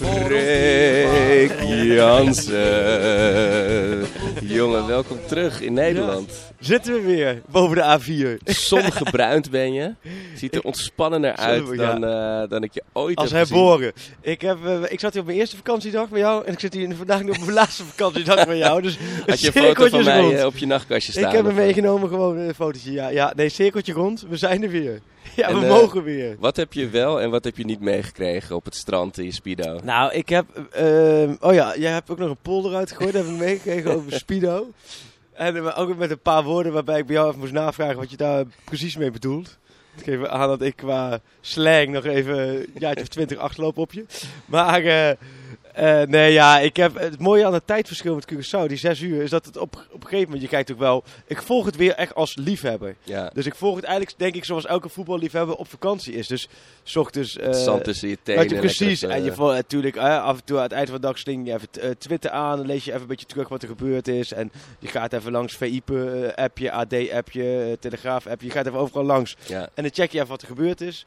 Freek Jansen. Jongen, welkom terug in Nederland. Zitten we weer boven de A4. Zongebruind ben je. Ziet er ontspannender uit ja. dan, eh, dan ik je ooit Als heb gezien. herboren. Ik, heb, eh, ik zat hier op mijn eerste vakantiedag met jou. En ik zit hier vandaag nog op mijn laatste vakantiedag met jou. Dus Had je een foto van mij rond. eh, op je nachtkastje staan? ik heb hem meegenomen, gewoon een fotootje. Ja, ja, nee, cirkeltje rond. We zijn er weer. Ja, En, we eh, mogen weer. Wat heb je wel en wat heb je niet meegekregen op het strand in je speedo? Nou, ik heb... ehm, oh ja, jij hebt ook nog een polder uitgegooid. Dat heb ik meegekregen over Speedo. En eh, ook met een paar woorden waarbij ik bij jou even moest navragen wat je daar precies mee bedoelt. Ik geef aan dat ik qua slang nog even een jaartje of twintig achterloop op je. Maar eh, eh, nee, ja, ik heb, het mooie aan het tijdverschil met Curaçao, die zes uur, is dat het op, op een gegeven moment, je kijkt ook wel, ik volg het weer echt als liefhebber. Ja, Dus ik volg het eigenlijk, denk ik, zoals elke voetballiefhebber op vakantie is. Dus 's ochtends... eh, zand tussen je tenen. Je, precies. En je eh, volgt natuurlijk af en toe aan het eind van de dag sling je even Twitter aan. Dan lees je even een beetje terug wat er gebeurd is. En je gaat even langs VIPE-appje, AD-appje, Telegraaf-appje. Je gaat even overal langs. ja. En dan check je even wat er gebeurd is.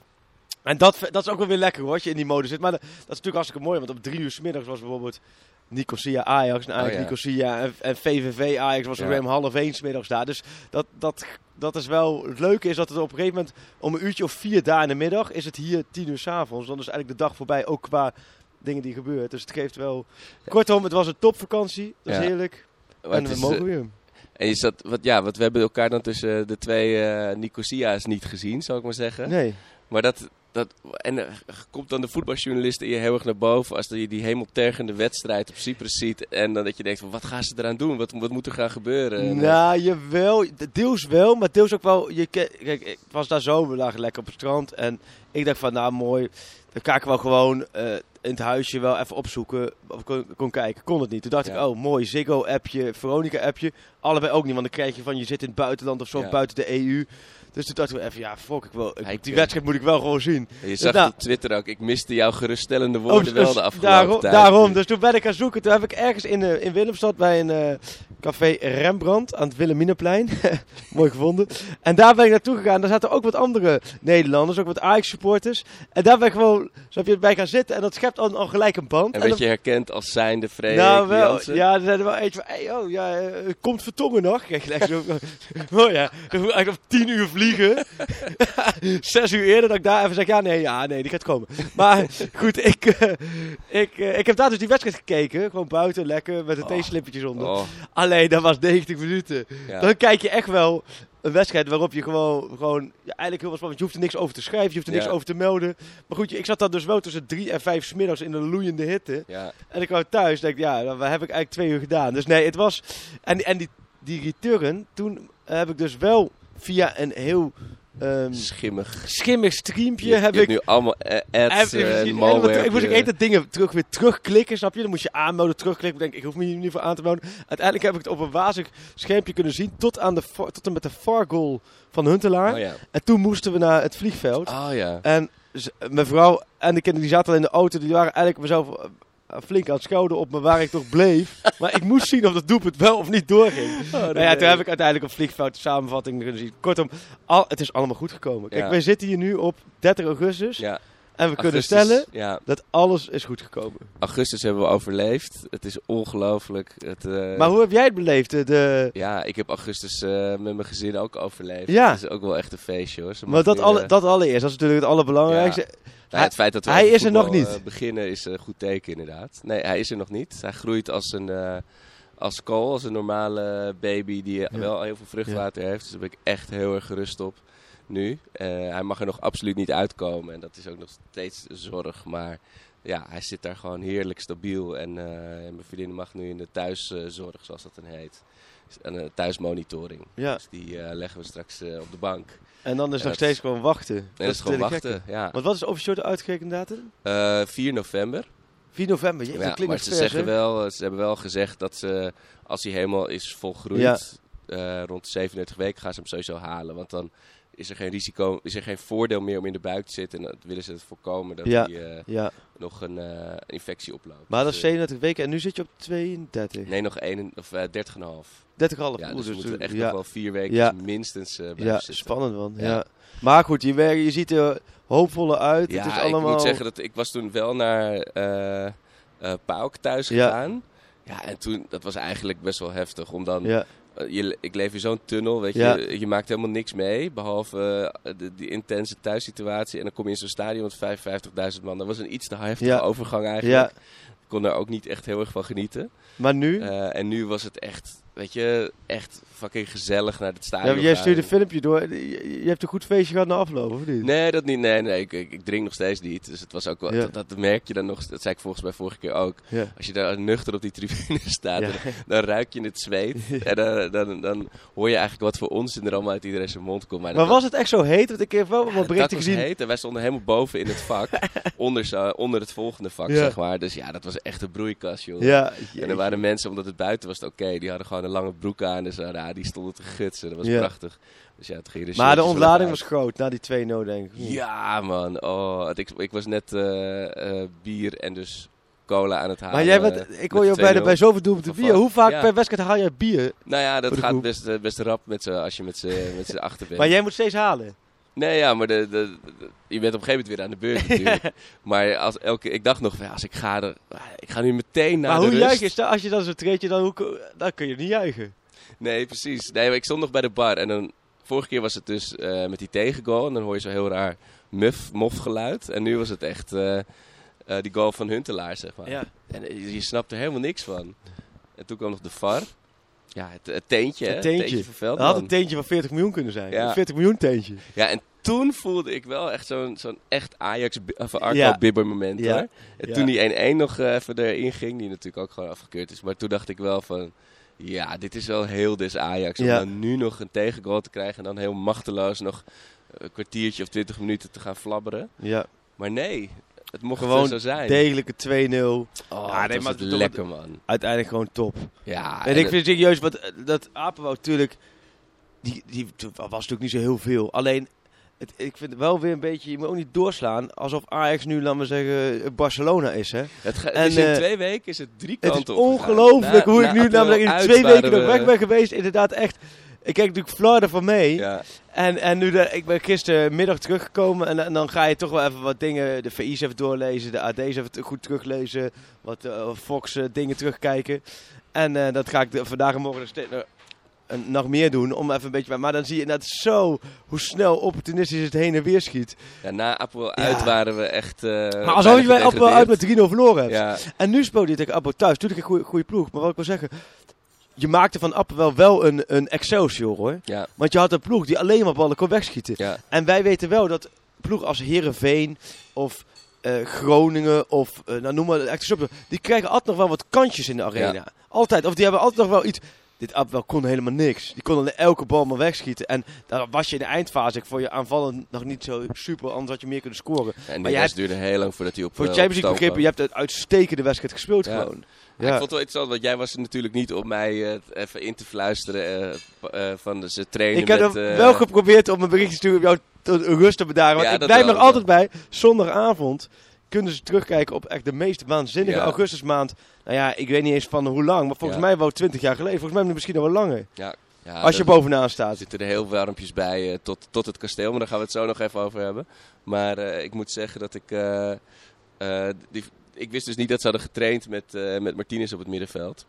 En dat, dat is ook wel weer lekker hoor, als je in die mode zit. Maar dat, dat is natuurlijk hartstikke mooi. Want om drie uur s middags was bijvoorbeeld Nicosia Ajax. En Ajax Oh ja. Nicosia en, en VVV Ajax was Ja. weer om half één 's middags daar. Dus dat, dat, dat is wel... Het leuke is dat het op een gegeven moment om een uurtje of vier daar in de middag is het hier tien uur s'avonds. Dan is eigenlijk de dag voorbij ook qua dingen die gebeuren. Dus het geeft wel... Kortom, het was een topvakantie. Dat is Ja. heerlijk. Maar en we is, mogen eh, weer. En je zat, wat, ja, wat we hebben elkaar dan tussen de twee eh Nicosia's niet gezien, zou ik maar zeggen. Nee. Maar dat, dat, en er komt dan de voetbaljournalist in je heel erg naar boven als je die hemeltergende wedstrijd op Cyprus ziet. En dan dat je denkt van wat gaan ze eraan doen? Wat, wat moet er gaan gebeuren? En, eh, Nou, jawel. Deels wel, maar deels ook wel. Je, kijk, ik was daar zo, we lekker op het strand. En ik dacht van, nou mooi, dan ik wel gewoon eh, in het huisje wel even opzoeken. Of kon, kon kijken, kon het niet. Toen dacht Ja. ik, oh mooi, Ziggo-appje, Veronica-appje. Allebei ook niet, want dan krijg je van, je zit in het buitenland of zo, Ja. buiten de EU. Dus toen dacht ik wel even, ja, fuck, ik wil, ik- die wedstrijd moet ik wel gewoon zien. en je zag nou- op Twitter ook, ik miste jouw geruststellende woorden Oh, wel dus de afgelopen daarom, tijd. daarom, dus toen ben ik gaan zoeken. Toen heb ik ergens in, eh, in Willemstad bij een eh, café Rembrandt aan het Wilhelminaplein. Mooi gevonden. En daar ben ik naartoe gegaan. Daar zaten ook wat andere Nederlanders, ook wat Ajax-supporters. En daar ben ik gewoon, zo heb je bij gaan zitten. En dat schept al, al gelijk een band. En En werd je herkend als zijnde Freek nou, wel, Jansen? ja, er zijn er wel eentje van, hey, oh, ja, eh, komt Vertongen nog? Kijk, gelijk zo, oh ja, ik moet eigenlijk op tien uur vliegen. Zes uur eerder dat ik daar even zeg, ja, nee, ja, nee, die gaat komen. Maar goed, ik, eh, ik, eh, ik heb daar dus die wedstrijd gekeken, gewoon buiten, lekker, met de Oh. theeslippertjes onder. Oh, Alleen, dat was 90 minuten. ja. Dan kijk je echt wel een wedstrijd waarop je gewoon, gewoon ja, eigenlijk heel wat spannend. Je hoeft er niks over te schrijven, je hoeft er niks over te melden. Maar goed, ik zat dan dus wel tussen drie en vijf smiddags in een loeiende hitte. ja. En ik kwam thuis denk ja, dat heb ik eigenlijk twee uur gedaan. Dus nee, het was... En, en die, die return, toen heb ik dus wel via een heel ehm, Schimmig. schimmig streampje Je, heb je ik... nu allemaal ads, heb- eh, ik- malware. ik moest ik dat dingen terug, weer terugklikken, snap je? Dan moest je aanmelden, terugklikken. Ik denk, ik hoef me hier niet voor aan te melden. Uiteindelijk heb ik het op een wazig schermpje kunnen zien tot, aan de, tot en met de far goal van Huntelaar. Oh ja. En toen moesten we naar het vliegveld. Oh ja. En z- mijn vrouw en de kinderen die zaten al in de auto, die waren eigenlijk mezelf flink aan het schouder op me waar ik toch bleef. maar ik moest zien of dat doelpunt wel of niet doorging. nou ja, toen heb ik uiteindelijk op vliegveld samenvatting kunnen zien. Kortom, al, het is allemaal goed gekomen. Kijk, wij zitten hier nu op 30 augustus ja. En we kunnen Augustus, stellen Ja, dat alles is goed gekomen. augustus hebben we overleefd. Het is ongelooflijk. Het, eh, maar hoe heb jij het beleefd? De, Ja, ik heb augustus eh, met mijn gezin ook overleefd. Ja. Het is ook wel echt een feestje hoor. Ze maar dat, alle, eh, dat allereerst, dat is natuurlijk het allerbelangrijkste. nou, het feit dat we hij is er nog niet. beginnen is een goed teken inderdaad. Nee, hij is er nog niet. Hij groeit als een, als Cole, als een normale baby die wel heel veel vruchtwater heeft. Dus daar ben ik echt heel erg gerust op nu. Eh, hij mag er nog absoluut niet uitkomen en dat is ook nog steeds zorg. Maar ja, hij zit daar gewoon heerlijk stabiel. En eh, mijn vriendin mag nu in de thuiszorg, zoals dat dan heet. Een thuismonitoring. Ja. Dus die leggen we straks op de bank. En dan is het nog steeds gewoon wachten. En dat is gewoon wachten, ja. Want wat is officieel de uitgerekende datum? 4 november. 4 november, je, ja, maar ze, zeggen wel, ze hebben wel gezegd dat ze, als hij helemaal is volgroeid, ja. rond 37 weken gaan ze hem sowieso halen. Want dan is er geen risico, is er geen voordeel meer om in de buik te zitten. En dan willen ze het voorkomen dat ja, uh, ja. nog een uh, infectie oploopt. Maar dat is 37 dus, weken en nu zit je op 32? Nee, nog 1, of, uh, 30,5. 30,5. Ja, dus, dus we moeten echt nog wel vier weken minstens blijven ja, zitten. spannend man. Ja. Maar goed, je, je ziet er hoopvoller uit. Ja, het is allemaal... ik moet zeggen dat ik was toen wel naar Pauk thuis gegaan. Ja, en toen, dat was eigenlijk best wel heftig om dan... Ja. Je, ik leef in zo'n tunnel, weet je. Je maakt helemaal niks mee, behalve uh, de, die intense thuissituatie. En dan kom je in zo'n stadion met 55.000 man. Dat was een iets te heftige ja. overgang eigenlijk. Ik kon daar ook niet echt heel erg van genieten. Maar nu? Uh, en nu was het echt, weet je, echt fucking gezellig naar het stadion. Ja, jij stuurde een filmpje door. Je, je, hebt een goed feestje gehad na afloop, of niet? Nee, dat niet. Nee, nee. Ik, ik, ik drink nog steeds niet. Dus het was ook wel, ja. dat, dat, merk je dan nog. Dat zei ik volgens mij vorige keer ook. Ja. Als je daar nuchter op die tribune staat, dan, dan, ruik je het zweet. en dan, dan, dan, hoor je eigenlijk wat voor onzin er allemaal uit iedereen zijn mond komt. Maar, maar was het echt zo heet? Want ik heb wel wat berichten gezien. heet. En wij stonden helemaal boven in het vak. onder, onder het volgende vak, zeg maar. Dus ja, dat was echt een broeikas, joh. Ja, en er waren mensen, omdat het buiten was, oké. Okay, die hadden gewoon een lange broek aan. Dus ja, die stonden te gutsen. Dat was prachtig. Dus ja, het ging de maar de ontlading was groot na die 2-0, denk ik. Ja, man. Oh, ik, ik was net uh, uh, bier en dus cola aan het halen. Maar jij bent, ik hoor je bij, de, bij zoveel doelpunten bier. Hoe vaak ja. per wedstrijd haal jij bier? Nou ja, dat gaat best, best rap met z'n, als je met z'n achter bent. Maar jij moet steeds halen? Nee, ja, maar de, de, de, je bent op een gegeven moment weer aan de beurt natuurlijk. maar als elke, ik dacht nog, als ik ga, er, ik ga nu meteen naar maar de hoe rust. juich je? Als je dan zo treedje, dan, hoe, dan kun je niet juichen. Nee, precies. Nee, maar ik stond nog bij de bar en dan... Vorige keer was het dus uh, met die tegengoal en dan hoor je zo heel raar muf, mof geluid. En nu was het echt uh, uh, die goal van Huntelaar, zeg maar. Ja. En je, je snapt er helemaal niks van. En toen kwam nog de VAR. Ja, het, het teentje, het teentje. teentje van Dat had een teentje van 40 miljoen kunnen zijn. Ja. Een 40 miljoen teentje. Ja, en toen voelde ik wel echt zo'n zo'n echt Ajax of Arco ja. Bibber moment. Ja. Hoor. En toen die 1-1 nog even erin ging, die natuurlijk ook gewoon afgekeurd is. Maar toen dacht ik wel van, ja, dit is wel heel des Ajax. Om dan nu nog een tegengoal te krijgen en dan heel machteloos nog een kwartiertje of 20 minuten te gaan flabberen. Ja. Maar nee, het mocht Gewoon zo zijn. degelijke 2-0. Oh, Ja, nee, maar het- lekker man. Uiteindelijk gewoon top. Ja, en ik vind serieus, wat, eh, dat Apenwoud natuurlijk, die, die was natuurlijk niet zo heel veel. Alleen, het, ik vind het wel weer een beetje, je moet ook niet doorslaan alsof Ajax nu, laten we zeggen, Barcelona is. Hè? het ga- en, dus in eh, twee weken is het drie Het kanten is opgegaan. ongelooflijk hoe na ik nu namelijk in twee weken nog weg we- ben geweest. Inderdaad echt. Ik kijk natuurlijk Florida van mee. Ja, En, en nu de, ik ben gistermiddag teruggekomen en, en dan ga je toch wel even wat dingen, de VI's even doorlezen, de AD's even goed teruglezen, wat eh, Fox eh, dingen terugkijken. En eh, dat ga ik de- vandaag en morgen nog steeds nog- een- nog meer doen, om even een beetje... Maar dan zie je net zo hoe snel opportunistisch het heen en weer schiet. ja, na Apel uit waren we echt. eh maar alsof je bij Appel uit met 3-0 verloren hebt. Ja, En nu speelde je tegen Appel thuis. Natuurlijk een goede, goede ploeg. Maar wat ik wil zeggen, je maakte van Appel wel, wel een, een Excelsior hoor. ja, Want je had een ploeg die alleen maar ballen kon wegschieten. ja. En wij weten wel dat ploeg als Herenveen of eh, Groningen of uh, nou, noem maar subtop, die krijgen altijd nog wel wat kantjes in de arena. Ja. Altijd. Of die hebben altijd nog wel iets. Dit Abwel kon helemaal niks. Die kon elke bal maar wegschieten. En daar was je in de eindfase ik voor je aanvallen nog niet zo super. Anders had je meer kunnen scoren. En Maar die rest duurde heel lang voordat hij op Voor eh, Champions op League begrippen, je hebt een uitstekende wedstrijd gespeeld Ja. gewoon. Ja, Ik vond het wel interessant, want jij was er natuurlijk niet om mij eh, even in te fluisteren eh, van de, ze trainen Ik heb met... wel geprobeerd om een berichtje te sturen om jou tot rust te bedaren. Want Ja, ik blijf nog altijd bij. Zondagavond kunnen ze terugkijken op echt de meest waanzinnige augustusmaand. Nou ja, ik weet niet eens van hoe lang. Maar volgens Ja. mij wel 20 jaar geleden. Volgens mij misschien nog wel langer. ja, ja, als je bovenaan staat. zitten er heel warmpjes bij eh, tot, tot het kasteel, maar daar gaan we het zo nog even over hebben. Maar eh, ik moet zeggen dat ik... eh, die, ik wist dus niet dat ze hadden getraind met, met Martinez op het middenveld.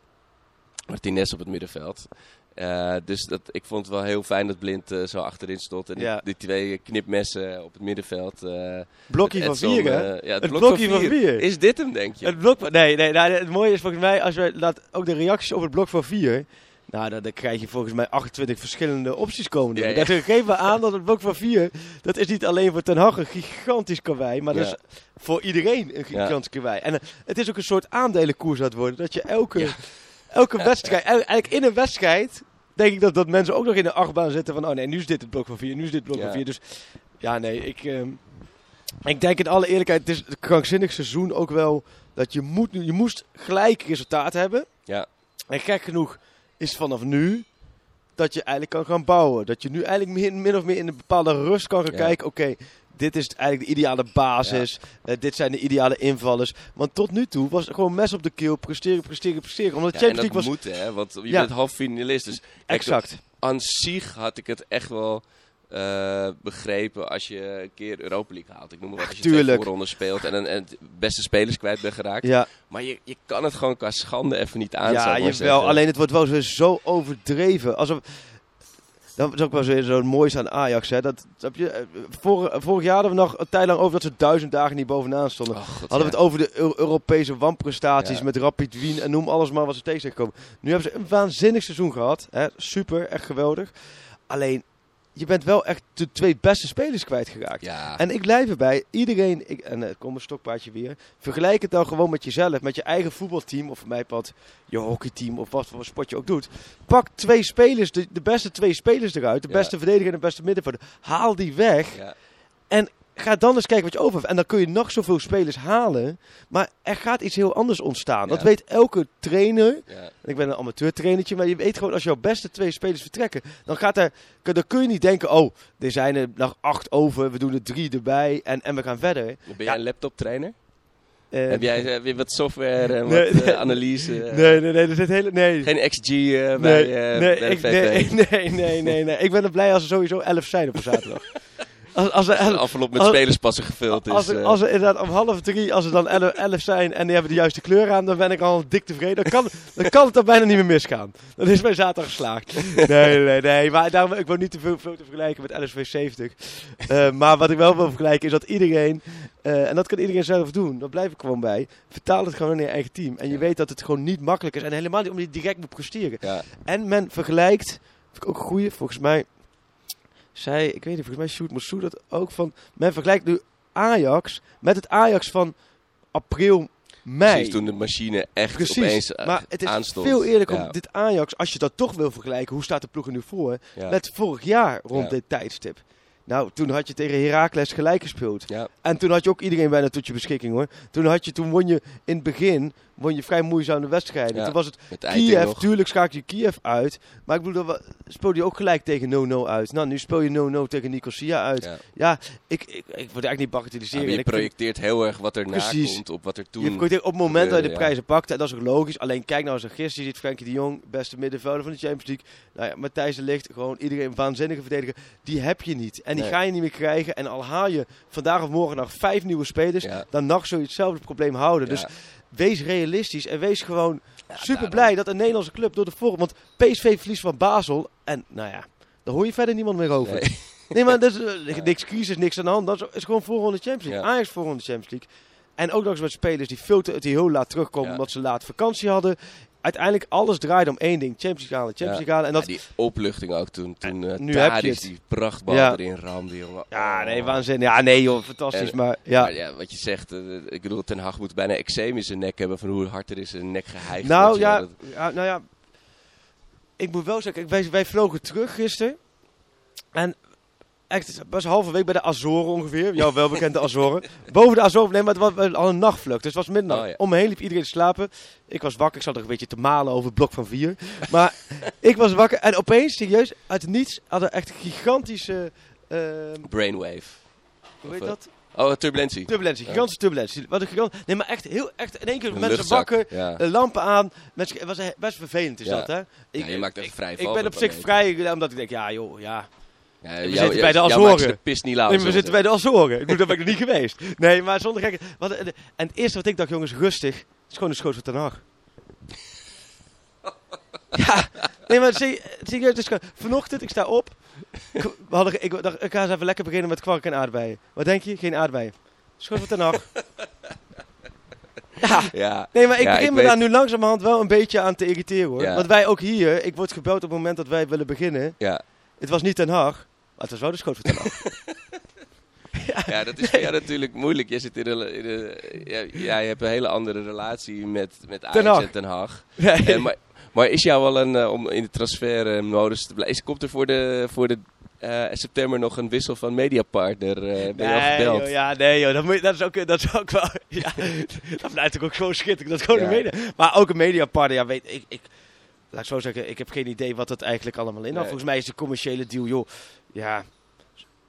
Martinez op het middenveld. Eh, dus dat, ik vond het wel heel fijn dat Blind eh, zo achterin stond. En die- Ja. die, twee knipmessen op het middenveld. eh, Blokje van vier, hè? ja, het, Het blok blokje van van vier. Is dit hem, denk je? Het blok van- nee, nee, nou, het mooie is volgens mij, als we laat ook de reacties op het blok van vier. Nou, dan, dan krijg je volgens mij 28 verschillende opties komen. Ja, ja. Dat we aan dat het blok van vier, dat is niet alleen voor Ten Hag een gigantisch karwei, maar dat is voor iedereen een gigantisch karwei. En het is ook een soort aandelenkoers aan het worden, dat je elke. Elke wedstrijd, eigenlijk in een wedstrijd, denk ik dat, dat mensen ook nog in de achtbaan zitten van, oh nee, nu is dit het blok van vier, nu is dit het blok van vier. Dus ja, nee, ik, ehm, ik denk in alle eerlijkheid, het is een krankzinnig seizoen ook wel dat je, moet, je moest gelijk resultaat hebben. Ja. En gek genoeg is vanaf nu dat je eigenlijk kan gaan bouwen. Dat je nu eigenlijk min, min of meer in een bepaalde rust kan gaan Ja. kijken. Oké, dit is eigenlijk de ideale basis. Eh, dit zijn de ideale invallers. Want tot nu toe was het gewoon mes op de keel. Presteren, presteren, presteren. Omdat Ja, Champions dat League was... moet, hè? Want je bent half finalist. Dus Exact. aan zich had ik het echt wel eh, begrepen als je een keer Europa League haalt. Ik noem maar wat, als je twee Tuurlijk. voorrondes speelt en, en het beste spelers kwijt bent geraakt. Ja, Maar je, je kan het gewoon qua schande even niet aan. ja jawel. Alleen het wordt wel zo overdreven. Alsof... Dat is ook wel zo, zo het mooiste aan Ajax. Hè. Dat, heb je, eh, vorig, vorig jaar hadden we nog een tijd lang over dat ze duizend dagen niet bovenaan stonden. Oh, God, Hadden we het over de Eu- Europese wanprestaties Ja. met Rapid Wien en noem alles maar wat ze tegen zijn gekomen. Nu hebben ze een waanzinnig seizoen gehad. Hè? Super, echt geweldig. Alleen, je bent wel echt de twee beste spelers kwijtgeraakt. Ja, En ik blijf erbij, iedereen, ik, en het komt een stokpaardje weer, vergelijk het dan gewoon met jezelf, met je eigen voetbalteam, of voor mij pad je hockeyteam, of wat voor sport je ook doet. Pak twee spelers, de, de beste twee spelers eruit, de Ja. beste verdediger en de beste middenvelder. Haal die weg ja. Ga dan eens kijken wat je over hebt. En dan kun je nog zoveel spelers halen. Maar er gaat iets heel anders ontstaan. Dat weet elke trainer. ja. Ik ben een amateurtrainertje. Maar je weet gewoon als jouw beste twee spelers vertrekken. Dan, gaat er, dan kun je niet denken. Oh, er zijn er nog acht over. We doen er drie erbij. En, en we gaan verder. Ben jij Ja. een laptoptrainer? Eh, Heb jij eh, weer wat software en Nee, wat eh, nee. analyse? Nee, nee, nee. Er zit hele... Nee. Geen XG bij, Nee, nee, bij ik, nee, nee, nee, nee, nee. Ik ben er blij als er sowieso elf zijn op een zaterdag. Als, als, er, envelop met als- spelerspassen gevuld is. Als er, eh, als er inderdaad om half drie, als er dan elf, elf zijn en die hebben de juiste kleur aan, dan ben ik al dik tevreden. Dan kan, dan kan het er bijna niet meer misgaan. Dan is mijn zaterdag geslaagd. Nee, nee, nee. Maar daarom, ik wil niet te veel, veel te vergelijken met LSV 70. Eh, maar wat ik wel wil vergelijken is dat iedereen, eh, en dat kan iedereen zelf doen, daar blijf ik gewoon bij, vertaal het gewoon in je eigen team. En je Ja. weet dat het gewoon niet makkelijk is. En helemaal niet omdat je direct moet presteren. ja, En men vergelijkt, vind ik ook een goeie, volgens mij, zei, ik weet niet, volgens mij Sjoerd Moussou dat ook van, men vergelijkt nu Ajax met het Ajax van april, mei. precies toen de machine echt Precies, opeens eh, maar het is aanstond. veel eerlijker Ja, om dit Ajax, als je dat toch wil vergelijken, hoe staat de ploeg er nu voor, ja, met vorig jaar rond Ja. dit tijdstip. Nou, toen had je tegen Heracles gelijk gespeeld. ja, En toen had je ook iedereen bijna tot je beschikking hoor. Toen, had je, toen won je in het begin won je vrij moeizame wedstrijden. Ja. Toen was het Kiev, nog. tuurlijk schakel je Kiev uit. Maar ik bedoel, dat speelde je ook gelijk tegen 0-0 uit. Nou, nu speel je 0-0 tegen Nicosia uit. Ja, Ja. ik, ik, ik het eigenlijk niet bagatelliseren. je vind- projecteert heel erg wat er na komt op wat er toen... je projecteert op het moment dat je de prijzen pakt. En dat is ook logisch. Alleen kijk nou eens gisteren. Je ziet Frenkie de Jong, beste middenvelder van de Champions League. Nou ja, Matthijs de Ligt, gewoon iedereen een waanzinnige verdediger. Die heb je niet. En die Nee. ga je niet meer krijgen. En al haal je vandaag of morgen nog vijf nieuwe spelers. Dan nog zul je hetzelfde probleem houden. Dus. Wees realistisch en wees gewoon Ja, super blij dat een Nederlandse club door de vorm. Want PSV verliest van Basel. En nou ja, daar hoor je verder niemand meer over. Nee, Nee. maar dat is eh, niks crisis, niks aan de hand. Dat is, is gewoon voorronde Champions League. Ja. Ajax voorronde Champions League. En ook nog eens met spelers die, veel te, die heel laat terugkomen Ja. omdat ze laat vakantie hadden. Uiteindelijk alles draait om één ding. Champions League halen, Champions. League halen. En dat, Ja, die opluchting ook toen, toen eh nu heb je het. die prachtbal Ja. erin ramde, jongen. ja, nee, Oh. waanzin. Ja, nee joh, fantastisch. En- maar ja. Maar ja, wat je zegt, eh, ik bedoel, Ten Hag moet bijna eczeem in zijn nek hebben van hoe hard er is zijn nek geheigd. Nou wordt, ja, Dat- ja, nou ja, ik moet wel zeggen, wij, wij vlogen terug gisteren. En echt, het was halve week bij de Azoren ongeveer. Jouw welbekende Azoren. Boven de Azoren, nee, maar het was al een nachtvlucht. Dus het was middernacht. Oh, ja. Om me heen liep iedereen te slapen. Ik was wakker, ik zat er een beetje te malen over het blok van vier. Maar ik was wakker en opeens, serieus, uit het niets, hadden echt een gigantische... ehm, Brainwave. hoe heet dat? Oh, turbulentie. Turbulentie, gigantische turbulentie. Wat een gigant... Nee, maar echt heel, echt in één keer Een mensen wakker, Ja. eh, lampen aan. Mensen, het was best vervelend is Ja. dat, hè? Ja, je maakt ik, vrij ik ben op zich vrij, omdat ik denk, ja joh, ja. Ja, we jou- zitten bij de Azoren. de pis niet. Nee, we zitten bij de Azoren. Ik daar ben ik er niet geweest. Nee, maar zonder gekke... Wat, eh, en het eerste wat ik dacht, jongens, rustig. Het is gewoon een schoot van Ten Hag. ja, Nee, maar zie- serieus, dus vanochtend, ik sta op. Ik, we hadden, ik dacht, ik ga eens even lekker beginnen met kwark en aardbeien. Wat denk je? Geen aardbeien. Schoot van ten Hag. Ja, Ja, nee, maar ik Ja, begin ik me weet- daar nu langzamerhand wel een beetje aan te irriteren hoor. Ja. Want wij ook hier, ik word gebeld op het moment dat wij willen beginnen. ja. Het was niet maar het was wel de schoot Ten Hag. ja, dat is voor jou natuurlijk moeilijk. Je zit in een, in ja, ja, je hebt een hele andere relatie met, met Ajax en Ten Hag. Nee. En, maar, maar is jou wel een, eh, om in de transfermodus te blijven, komt er voor de, voor de eh, september nog een wissel van mediapartner? eh ben je al Nee, gebeld? joh, ja, nee, joh, dat, moet, dat, is ook, dat is ook wel. Ja, dat blijft ook gewoon schitterend. Dat is gewoon Ja. een media. Maar ook een mediapartner, ja, weet ik, ik. Laat ik zo zeggen, ik heb geen idee wat het eigenlijk allemaal inhoudt. Nee. Volgens mij is de commerciële deal, joh. Ja.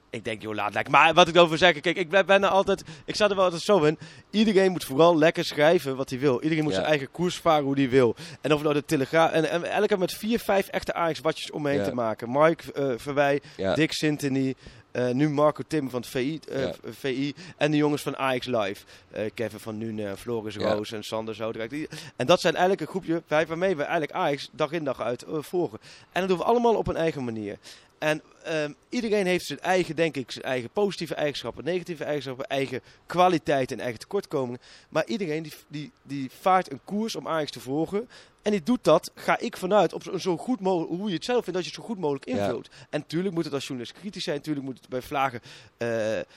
Ik denk, joh, laat lekker. Maar wat ik erover zeg, kijk, ik ben, er altijd. Ik sta er wel altijd zo in. Iedereen moet vooral lekker schrijven wat hij wil. Iedereen moet Ja. zijn eigen koers varen hoe hij wil. En of nou de telegraaf. En, en elke met vier, vijf echte Ajax-watjes omheen Ja. te maken. Mike eh Verwij, Ja. Dick Sintony. Eh, nu Marco Tim van het VI, eh, Ja. VI. En de jongens van Ajax Live. Eh, Kevin van Nuenen, Floris Ja. Roos en Sander Zoudrijk. Die- En dat zijn eigenlijk een groepje vijf waarmee we eigenlijk Ajax dag in dag uit volgen. En dat doen we allemaal op een eigen manier. En ehm, iedereen heeft zijn eigen, denk ik, zijn eigen positieve eigenschappen, negatieve eigenschappen, eigen kwaliteiten en eigen tekortkomingen. Maar iedereen die, die, die vaart een koers om Ajax te volgen. En die doet dat, ga ik vanuit, op zo, goed mogelijk, hoe je het zelf vindt, dat je het zo goed mogelijk Ja. invult. En natuurlijk moet het als journalist kritisch zijn, natuurlijk moet het bij vlagen, eh,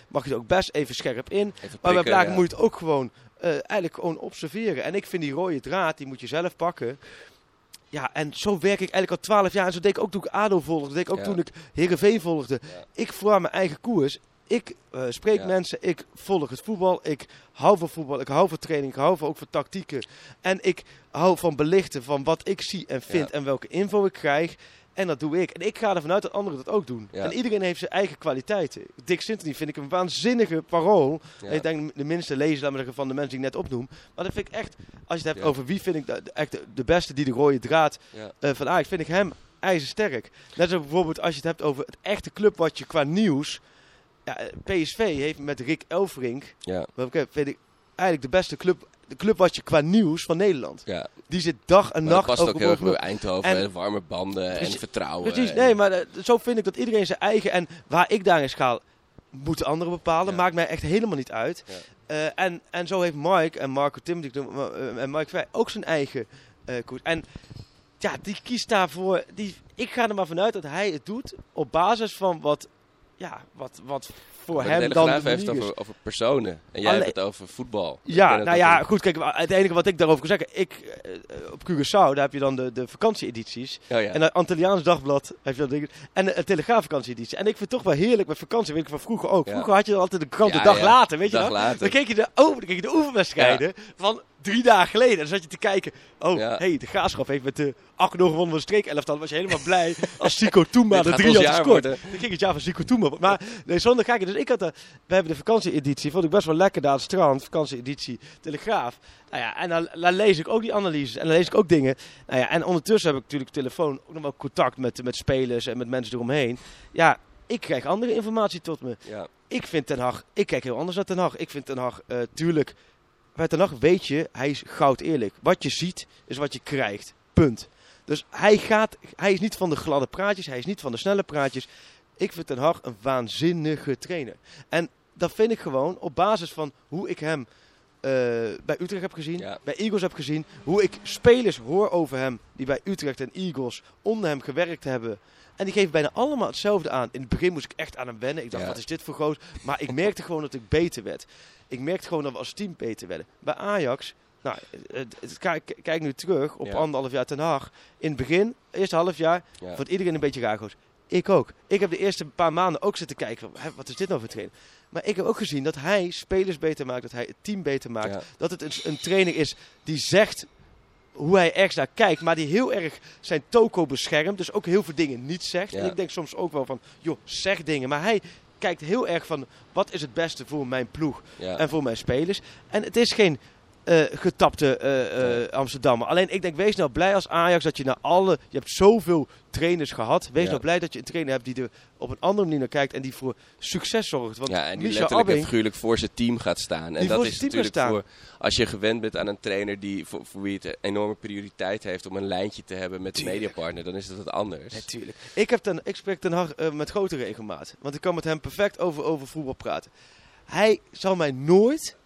mag je er ook best even scherp in. Even Maar bij ja. moet je het ook gewoon, eh, eigenlijk gewoon observeren. En ik vind die rode draad, die moet je zelf pakken. Ja, en zo werk ik eigenlijk al twaalf jaar. En zo deed ik ook toen ik ADO volgde. Deed ik ook Ja. toen ik Heerenveen volgde. Ja. Ik voer mijn eigen koers. Ik eh, spreek Ja. mensen, ik volg het voetbal, ik hou van voetbal, ik hou van training, ik hou van, ook van tactieken. En ik hou van belichten van wat ik zie en vind en welke info ik krijg. En dat doe ik. En ik ga ervan uit dat anderen dat ook doen. Ja. En iedereen heeft zijn eigen kwaliteiten. Dick Sintony vind ik een waanzinnige parool. Ja. En ik denk de minste lezer laat maar zeggen, van de mensen die ik net opnoem. Maar dat vind ik echt, als je het hebt over wie vind ik de, de- echt de, de beste die de rode draad eh, van Ajax, vind ik hem ijzersterk. Net zoals bijvoorbeeld als je het hebt over het echte clubwatje qua nieuws. Ja, eh, PSV heeft met Rick Elfrink, Ja, welke vind ik eigenlijk de beste club, de clubwatje qua nieuws van Nederland. ja. Die zit dag en Maar nacht past over ook heel erg bij. Eindhoven. En- warme banden Precies- en vertrouwen. Precies, en- nee, maar eh, zo vind ik dat iedereen zijn eigen. En waar ik daarin schaal, moeten anderen bepalen. Ja. Maakt mij echt helemaal niet uit. Ja. Eh, en, en zo heeft Mike en Marco Tim die ik noem, eh, en Mike Vrij ook zijn eigen eh, koers. En ja, die kiest daarvoor. Die, ik ga er maar vanuit dat hij het doet op basis van wat, ja, wat, wat voor de hem dan. de heeft is. over, over personen. En jij hebt het over voetbal. Ja, nou ja, een- goed. Kijk, het enige wat ik daarover kan zeggen. Ik, eh, op Curaçao, daar heb je dan de, de vakantieedities. Ja. En het Antilliaans Dagblad heb je dat ding. En de, Telegraaf vakantieeditie. En ik vind het toch wel heerlijk met vakantie. Weet ik van vroeger ook. Vroeger had je altijd de krant de dag later, weet je Dag later. Dan keek je de, oh, dan keek je de oefenwedstrijden van drie dagen geleden. Dan zat je te kijken. Oh, Ja. hey, de Graafschap heeft met de 8 gewonnen van de streek elftal. was je helemaal blij als Sico Toema de drie had gescoord. Dan ging het jaar van Sico Toema. Maar nee, zonder kijken. Dus ik had de, we hebben de vakantieeditie. Vond ik best wel lekker daar aan het strand. Vakantieeditie Telegraaf. Nou ja, en dan, dan lees ik ook die analyses. En dan lees ik ook dingen. Nou ja, en ondertussen heb ik natuurlijk telefoon ook nog wel contact met, met spelers en met mensen eromheen. Ja, ik krijg andere informatie tot me. Ja, Ik vind Ten Hag, ik kijk heel anders naar Ten Hag. Ik vind Ten Hag, eh, tuurlijk, bij Ten Hag weet je, hij is goud eerlijk. Wat je ziet, is wat je krijgt. Punt. Dus hij, gaat, hij is niet van de gladde praatjes, hij is niet van de snelle praatjes. Ik vind Ten Hag een waanzinnige trainer. En dat vind ik gewoon op basis van hoe ik hem eh, bij Utrecht heb gezien, Ja. bij Eagles heb gezien. Hoe ik spelers hoor over hem die bij Utrecht en Eagles onder hem gewerkt hebben. En die geven bijna allemaal hetzelfde aan. In het begin moest ik echt aan hem wennen. Ik dacht, Ja. wat is dit voor goos? Maar ik merkte gewoon dat ik beter werd. Ik merkte gewoon dat we als team beter werden. Bij Ajax, nou, het- het- kijk, kijk nu terug op Ja. anderhalf jaar ten Haag. In het begin, eerste half jaar, ja. vond iedereen een beetje raar. Ik ook. Ik heb de eerste paar maanden ook zitten kijken. Wat is dit nou voor trainer? Maar ik heb ook gezien dat hij spelers beter maakt. Dat hij het team beter maakt. Ja. Dat het een, een trainer is die zegt hoe hij ergens naar kijkt. Maar die heel erg zijn toko beschermt. Dus ook heel veel dingen niet zegt. Ja. En ik denk soms ook wel van, joh, zeg dingen. Maar hij kijkt heel erg van, wat is het beste voor mijn ploeg Ja. en voor mijn spelers. En het is geen eh, getapte eh, eh, Amsterdammer. Alleen ik denk, wees nou blij als Ajax dat je naar alle... Je hebt zoveel trainers gehad. Wees Ja. nou blij dat je een trainer hebt die er op een andere manier naar kijkt en die voor succes zorgt. Want ja, en die Michel letterlijk en Abbing, figuurlijk voor zijn team gaat staan. En Die dat voor is natuurlijk staan. voor als je gewend bent aan een trainer die voor, voor wie het een enorme prioriteit heeft om een lijntje te hebben met de mediapartner, dan is dat wat anders. Natuurlijk. Ik, heb ten, ik spreek Ten Hag met grote regelmaat. Want ik kan met hem perfect over, over voetbal praten. Hij zal mij nooit...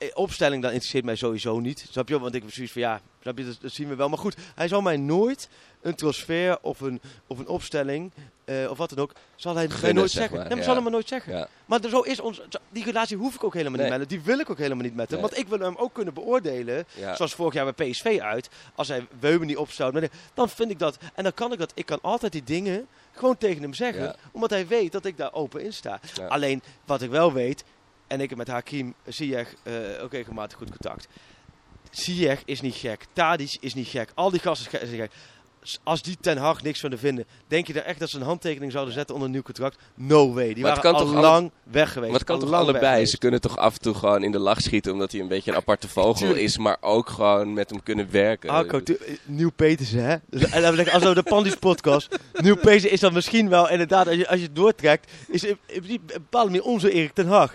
eh, Opstelling, dan interesseert mij sowieso niet. Snap je? Want ik heb zoiets van, ja, snap je, dat, dat zien we wel. Maar goed, hij zal mij nooit een transfer of een, of een opstelling, eh, of wat dan ook, zal hij mij Gunnen, nooit zeg zeggen. maar, nee, maar ja. zal hij me nooit zeggen. Ja. Maar zo is ons, die relatie hoef ik ook helemaal niet met hem. Die wil ik ook helemaal niet met hem. Nee. Want ik wil hem ook kunnen beoordelen. Ja. Zoals vorig jaar bij PSV uit. Als hij Weuben niet opstelt. maar Dan vind ik dat. En dan kan ik dat. Ik kan altijd die dingen gewoon tegen hem zeggen. Omdat hij weet dat ik daar open in sta. Alleen wat ik wel weet. En ik met Hakim Ziyech eh ook regelmatig goed contact. Ziyech is niet gek. Tadic is niet gek. Al die gasten zijn gek. Als die Ten Hag niks van de vinden, denk je dan echt dat ze een handtekening zouden zetten onder een nieuw contract? No way. Die Maar waren al lang weg geweest. Maar het kan Al toch allebei? Ze kunnen toch af en toe gewoon in de lach schieten omdat hij een beetje een aparte vogel Tuurlijk. is, maar ook gewoon met hem kunnen werken. Arco, tu- eh, Nieuw Petersen, hè? En als we de Pandis podcast. Nieuw Petersen is dan misschien wel, inderdaad, als je, als je het doortrekt, is in, bepaalde manier onze Erik ten Hag.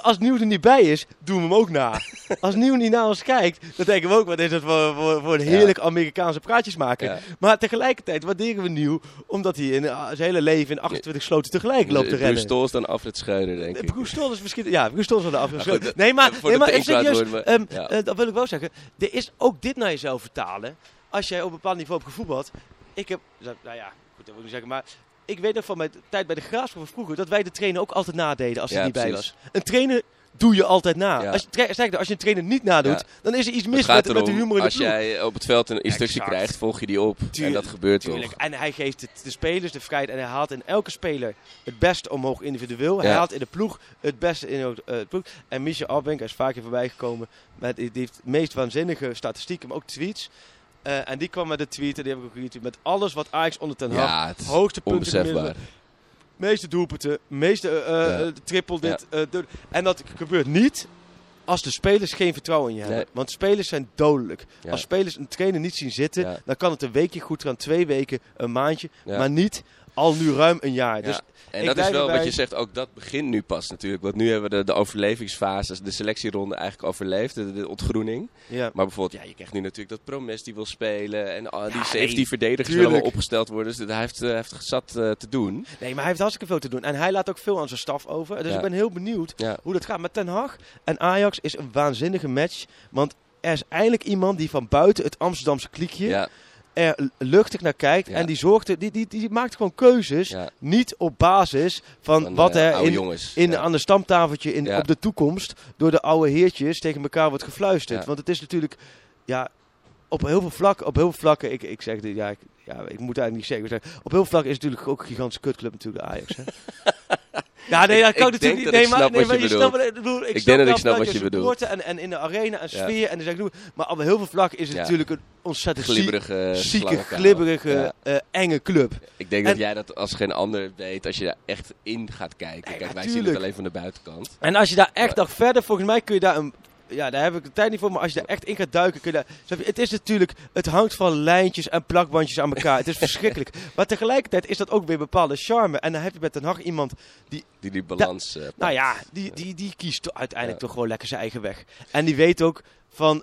Als Nieuw er niet bij is, doen we hem ook na. Als Nieuw niet naar ons kijkt, dan denken we ook, wat is het voor, voor, voor een heerlijk Amerikaanse praatjes maken. Ja. Maar tegelijkertijd waarderen we Nieuw, omdat hij in uh, zijn hele leven in 28 sloten tegelijk loopt te Bruce rennen. Stol is dan Alfred Schreuder, denk ik. Bruce Stol is misschien, ja, Bruce Stol is wel de Maar afgesloten. goed, Nee, maar, nee, maar even inkwaad serieus, ja. eh, dat wil ik wel zeggen. Er is ook dit naar jezelf vertalen. Als jij op een bepaald niveau hebt gevoetbald. Ik heb, nou ja, goed, dat wil ik niet zeggen, maar ik weet nog van mijn tijd bij de Graafschap van vroeger dat wij de trainer ook altijd nadeden als hij Ja, niet bij was. Een trainer doe je altijd na. Ja. Als, je, sterker, als je een trainer niet nadoet, Ja. dan is er iets mis met, met de humor in de als jij op het veld een instructie Exact. krijgt, volg je die op. en dat gebeurt Tuurlijk. toch. En hij geeft het, de spelers de vrijheid en hij haalt in elke speler het beste omhoog individueel. Hij haalt in de ploeg het beste in de eh, ploeg. En Michel Abbenk, hij is vaker voorbij gekomen, met, die heeft de meest waanzinnige statistieken, maar ook tweets. Eh, en die kwam met de tweet, en die heb ik ook retweet, met alles wat Ajax onder ten Hag, hoogste punten meeste doelpunten, meeste Ja. triple dit. en dat gebeurt niet als de spelers geen vertrouwen in je hebben. Nee. Want spelers zijn dodelijk. Ja. Als spelers een trainer niet zien zitten, dan kan het een weekje goed gaan, twee weken, een maandje. Maar niet al nu ruim een jaar. Ja. Dus En dat is wel erbij. wat je zegt, ook dat begint nu pas natuurlijk. Want nu hebben we de, de overlevingsfase, de selectieronde eigenlijk overleefd, de, de ontgroening. ja. Maar bijvoorbeeld, ja, je krijgt nu natuurlijk dat Promes die wil spelen. En ah, die Ja, 17 nee, verdedigers tuurlijk. opgesteld worden. Dus hij heeft, eh, heeft zat eh, te doen. Nee, maar hij heeft hartstikke veel te doen. En hij laat ook veel aan zijn staf over. Dus Ja. ik ben heel benieuwd hoe dat gaat. Met Ten Hag en Ajax is een waanzinnige match. Want er is eindelijk iemand die van buiten het Amsterdamse kliekje Ja, er luchtig naar kijkt. Ja. En die, zorgt, die, die, die maakt gewoon keuzes. ja. Niet op basis van, Van, wat eh, er in, jongens. in, ja. aan de stamtafeltje in, op de toekomst door de oude heertjes tegen elkaar wordt gefluisterd. Want het is natuurlijk ja, op heel veel vlakken, op heel veel vlakken, ik, ik zeg dit, ja, ik, ja, ik moet eigenlijk niet zeggen, op heel veel vlakken is het natuurlijk ook een gigantische kutclub natuurlijk de Ajax. Hè? ja, nee, Ik- dat kan ik natuurlijk niet. Nee, ik maar, nee, je snapt wat ik bedoel. Ik, denk dat ik snap wat je bedoelt. En, en in de arena en sfeer en doe- maar op heel veel vlakken is het natuurlijk een ontzettend glibberige, zieke, glibberige, eh, enge club. Ik denk En- dat jij dat als geen ander weet als je daar echt in gaat kijken. Kijk, wij zien het alleen van de buitenkant. En als je daar echt nog verder, volgens mij kun je daar een. Ja, daar heb ik de tijd niet voor, maar als je daar echt in gaat duiken, kun je daar. Het is natuurlijk. Het hangt van lijntjes en plakbandjes aan elkaar. het is verschrikkelijk. Maar tegelijkertijd is dat ook weer bepaalde charme. En dan heb je met Den Haag iemand. Die die balans eh, Nou ja, die, die, die kiest uiteindelijk Ja. toch gewoon lekker zijn eigen weg. En die weet ook van.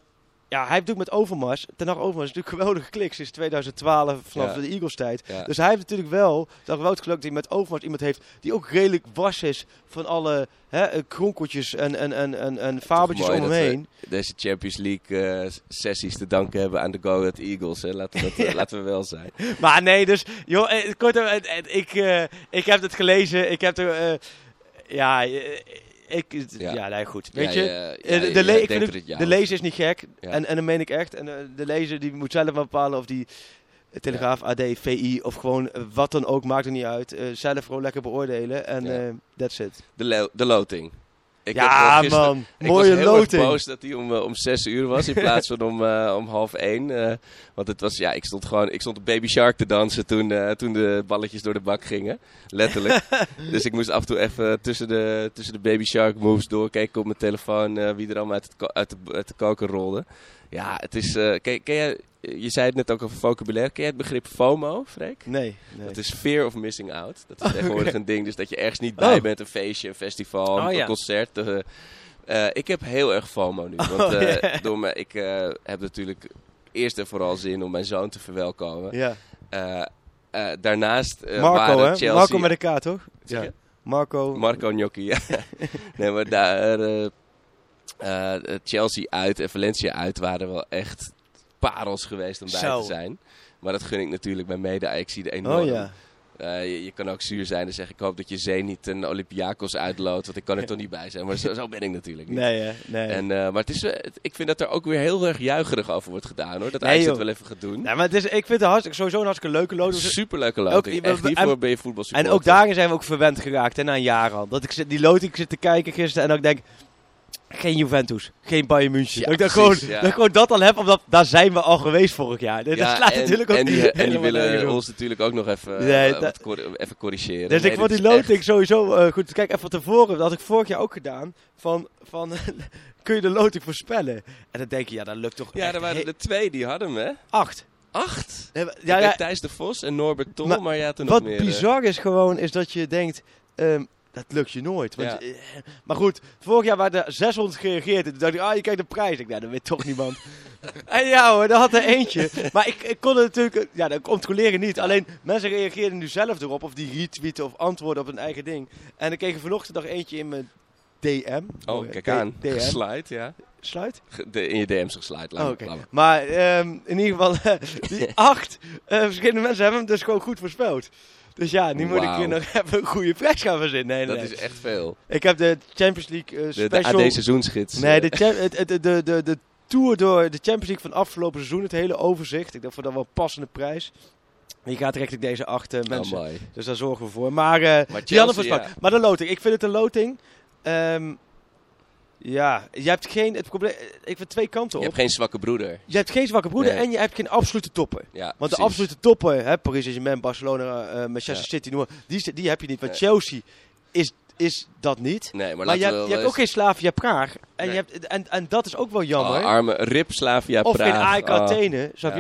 Ja, hij heeft natuurlijk met Overmars. Ten Hag Overmars is natuurlijk geweldige klik sinds 2012 vanaf Ja. de Eagles tijd. Ja. Dus hij heeft natuurlijk wel, dat wel het geluk dat hij met Overmars iemand heeft die ook redelijk was is van alle hè, eh, kronkeltjes en, en, en, en, en fabeltjes om hem heen. Deze Champions League eh, sessies te danken hebben aan de Go Ahead Eagles. Hè. Laten, we dat, eh, laten we wel zijn. Maar nee, dus joh, kort, eh, ik, ik heb het gelezen. Ik heb er, ja, ik, ja. Ja. nee, goed. Weet Ja, je, ja, eh, de, de, le- ik vind het- de lezer is niet gek. En, en dat meen ik echt. En eh, de lezer die moet zelf bepalen of die eh, Telegraaf, AD, VI of gewoon wat dan ook, maakt er niet uit. Zelf gewoon lekker beoordelen en eh, that's it. De, de loting. Ik ja, gisteren- man. Ik Mooie was heel loting. boos dat hij om, eh, om zes uur was in plaats van om, eh, om half één. eh, want het was, ja, ik stond gewoon, ik stond op Baby Shark te dansen toen, toen de balletjes door de bak gingen. Letterlijk. dus ik moest af en toe even tussen de, tussen de Baby Shark moves doorkijken op mijn telefoon wie er allemaal uit, het ko- uit, de, uit de koker rolde. Ja, het is, ken, ken jij, je zei het net ook over vocabulaire. Ken jij het begrip FOMO, Freek? Nee, nee. Dat is fear of missing out. Dat is tegenwoordig een ding. Dus dat je ergens niet bij Oh. bent, een feestje, een festival, Oh, een ja. concert. eh. Eh, ik heb heel erg FOMO nu. Want Oh, eh, ja. door me, ik eh, heb natuurlijk eerst en vooral zin om mijn zoon te verwelkomen. Ja. Eh, eh, daarnaast eh, Marco, waren hè? Chelsea... Marco met een K, toch? Zeg Ja. je? Marco. Marco Gnocchi, ja. nee, maar daar... eh, eh, Chelsea uit en Valencia uit waren wel echt parels geweest om bij Zo. te zijn. Maar dat gun ik natuurlijk mijn mede de enorm. oh ja. Eh, je, je kan ook zuur zijn en zeggen: Ik hoop dat je Zee niet een Olympiakos uitloodt. Want ik kan er toch niet bij zijn. Maar zo, zo ben ik natuurlijk niet. Nee? Nee. En, eh, maar het is, eh, ik vind dat er ook weer heel erg juicherig over wordt gedaan hoor. Dat Nee, het wel even gaat doen. Nee, maar het is, ik vind het hartstikke, sowieso een hartstikke leuke loting. Superleuke Ook- loting. En- ben je voetbal En ook daarin zijn we ook verwend geraakt, hè, na een jaar al. Dat ik die loting zit te kijken gisteren en ik denk... Geen Juventus, geen Bayern München. Ja, dat, ik precies, gewoon, ja. dat ik gewoon dat al heb, omdat daar zijn we al geweest vorig jaar. Dat Ja, slaat en, natuurlijk ook en die, en die willen ons natuurlijk ook nog even, Nee, eh, dat- wat cor- even corrigeren. Dus Nee, ik vond die loting echt- sowieso eh, goed. Kijk, even van tevoren, dat had ik vorig jaar ook gedaan. Van, van kun je de loting voorspellen? En dan denk je, ja, dat lukt toch Ja, er waren er twee die hadden hem, hè? acht. Acht? Ja, Thijs de Vos en Norbert Tol, maar, Maar ja, toen nog wat meer. eh, bizar is gewoon, is dat je denkt, ehm, dat lukt je nooit. Want, Ja. eh, maar goed, vorig jaar waren er 600 gereageerd. En toen dacht ik, ah, je kijkt de prijs. Ik, nou, dat weet toch niemand. en ja hoor, daar had er eentje. Maar ik, ik kon het natuurlijk, eh, ja, dat controleren niet. Alleen, mensen reageerden nu zelf erop. Of die retweeten of antwoorden op hun eigen ding. En ik kreeg vanochtend nog eentje in mijn DM. Oh, kijk D- aan. DM. Geslide, ja. Sluit? De- in je DM's geslide. Oh, me. Maar ehm, in ieder geval, die acht eh, verschillende mensen hebben hem dus gewoon goed voorspeld. Dus ja, nu moet ik hier nog even een goede prijs gaan verzinnen. Nee, Dat nee. is echt veel. Ik heb de Champions League eh, De, special... de AD seizoensgids. nee, eh, de, de, de, de, de tour door de Champions League van afgelopen seizoen. Het hele overzicht. Ik dacht voor dat wel een passende prijs. Je gaat richting deze acht eh, oh, mensen. mooi. dus daar zorgen we voor. Maar, eh Maar die hadden Chelsea, ja. Maar de loting. Ik vind het een loting. Ehm, ja, je hebt geen... Het probleem... Ik vind twee kanten Je op. hebt geen zwakke broeder. Je hebt geen zwakke broeder Nee. en je hebt geen absolute toppen. Ja, Want precies. de absolute toppen, hè, Paris Saint-Germain, Barcelona, eh, Manchester Ja. City, noem die, die heb je niet. Want Nee. Chelsea is, is dat niet. Nee, maar, Maar, je, hebt, je hebt ook geen Slavia Praag. En, Nee. je hebt, en, en dat is ook wel jammer. Oh, arme Rip Slavia of Praag. geen AEK Athene. Snap,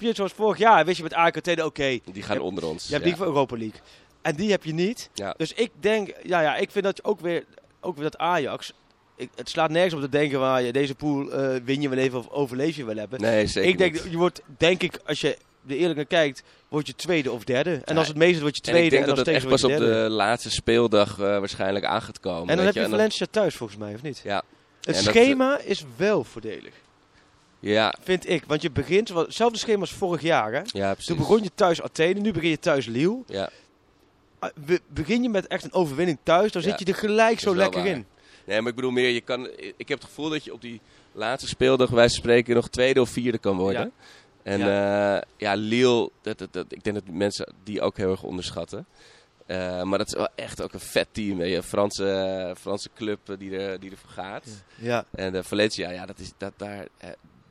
je, je? Zoals vorig jaar, wist je met AEK Athene, oké, die gaan Je- onder ons. je hebt ja. die voor Europa League. En die heb je niet. Ja. Dus ik denk, ja, ja, ik vind dat je ook weer, ook weer dat Ajax, ik, het slaat nergens op te denken waar je deze pool eh, win je wel even of overleef je wel hebben. Nee, zeker ik denk, niet. je wordt, denk ik, als je er eerlijk naar kijkt, word je tweede of derde. En als het meeste word je En tweede. ik denk en dat het echt pas op de laatste speeldag eh, waarschijnlijk aan gaat komen. En dan heb je En Valencia thuis volgens mij, of niet? Ja. Het En dat- schema is wel voordelig, Ja, vind ik. Want je begint, wel- hetzelfde schema als vorig jaar. Hè? ja, precies. Toen begon je thuis Athene, nu begin je thuis Lille. Ja. Ah, be- Begin je met echt een overwinning thuis, dan Ja, zit je er gelijk zo lekker waar. in. Nee, maar ik bedoel meer, je kan, ik heb het gevoel dat je op die laatste speeldag, wij spreken, nog tweede of vierde kan worden. En ja, ja Lille, dat, dat, dat, ik denk dat mensen die ook heel erg onderschatten. Eh, maar dat is wel echt ook een vet team. Je. Een Franse, Franse club eh, die, er, die ervoor gaat. Ja, En de Valencia, ja, dat is, dat, daar,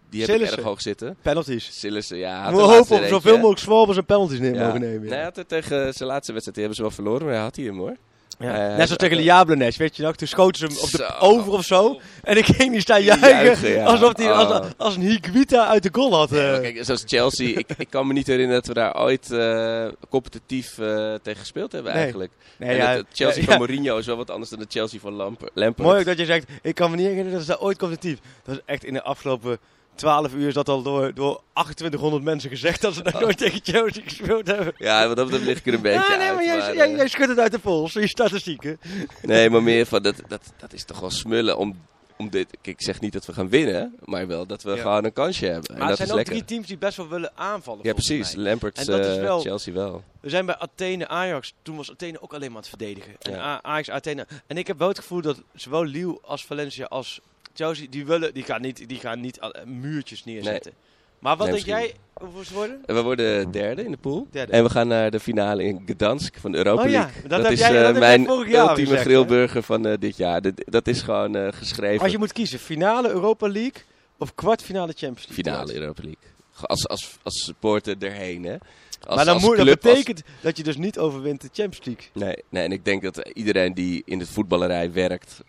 die heb ik Sillissen. erg hoog zitten. penalties. Sillissen, ja. We hopen op zoveel mogelijk zwalbers en penalties neer Ja. mogen nemen. Nee, Ja. hij had het tegen zijn laatste wedstrijd, die hebben ze wel verloren, maar hij had hij hem hoor. Ja. Eh, Net zoals tegen de Jablones, weet je nog? Toen schoten ze hem op de Zo. over of zo. En ik ging niet staan juichen. Juichen, ja. Alsof hij als, Oh. als een Higuita uit de goal had. Ja, eh. kijk, zoals Chelsea, ik, ik kan me niet herinneren dat we daar ooit eh, competitief eh, tegen gespeeld hebben Nee. eigenlijk. Nee, en het, Chelsea van. Mourinho is wel wat anders dan de Chelsea van Lamp Lampard. Mooi ook dat je zegt, ik kan me niet herinneren dat ze daar ooit competitief. Dat is echt in de afgelopen 12 uur is dat al door, door 2800 mensen gezegd dat ze nog nooit tegen Chelsea gespeeld hebben. Ja, wat dat betreft lig ik er een beetje ja, nee, uit. maar jij, maar, jij, eh, jij schudt het uit de pols, je statistieken. nee, maar meer van, dat, dat, dat is toch wel smullen om, om dit... Ik zeg niet dat we gaan winnen, maar wel dat we Ja. gewoon een kansje hebben. en Maar dat het zijn is ook lekker. drie teams die best wel willen aanvallen. Ja, precies. En dat is eh, wel- Chelsea wel. We zijn bij Athene Ajax. Toen was Athene ook alleen maar aan het verdedigen. En Ja. Ajax Athene. En ik heb wel het gevoel dat zowel Lille als Valencia als Chelsea die willen, die gaan niet, die gaan niet al- muurtjes neerzetten. Maar wat Nee, denk jij, hoeveel ze worden? En we worden derde in de pool. Derde. En we gaan naar de finale in Gdansk van de Europa Oh ja, League. dat heb is jij- eh, dat jij mijn ultieme gezegd, hè? grillburger van eh, dit jaar. Dat, dat is gewoon eh, geschreven. Als je moet kiezen, finale Europa League of kwartfinale Champions League? Finale Europa League. Als, als, als supporter erheen, hè. Als, maar dan moet, dat club, als- betekent dat je dus niet overwint de Champions League. Nee, nee, en ik denk dat iedereen die in de voetballerij werkt...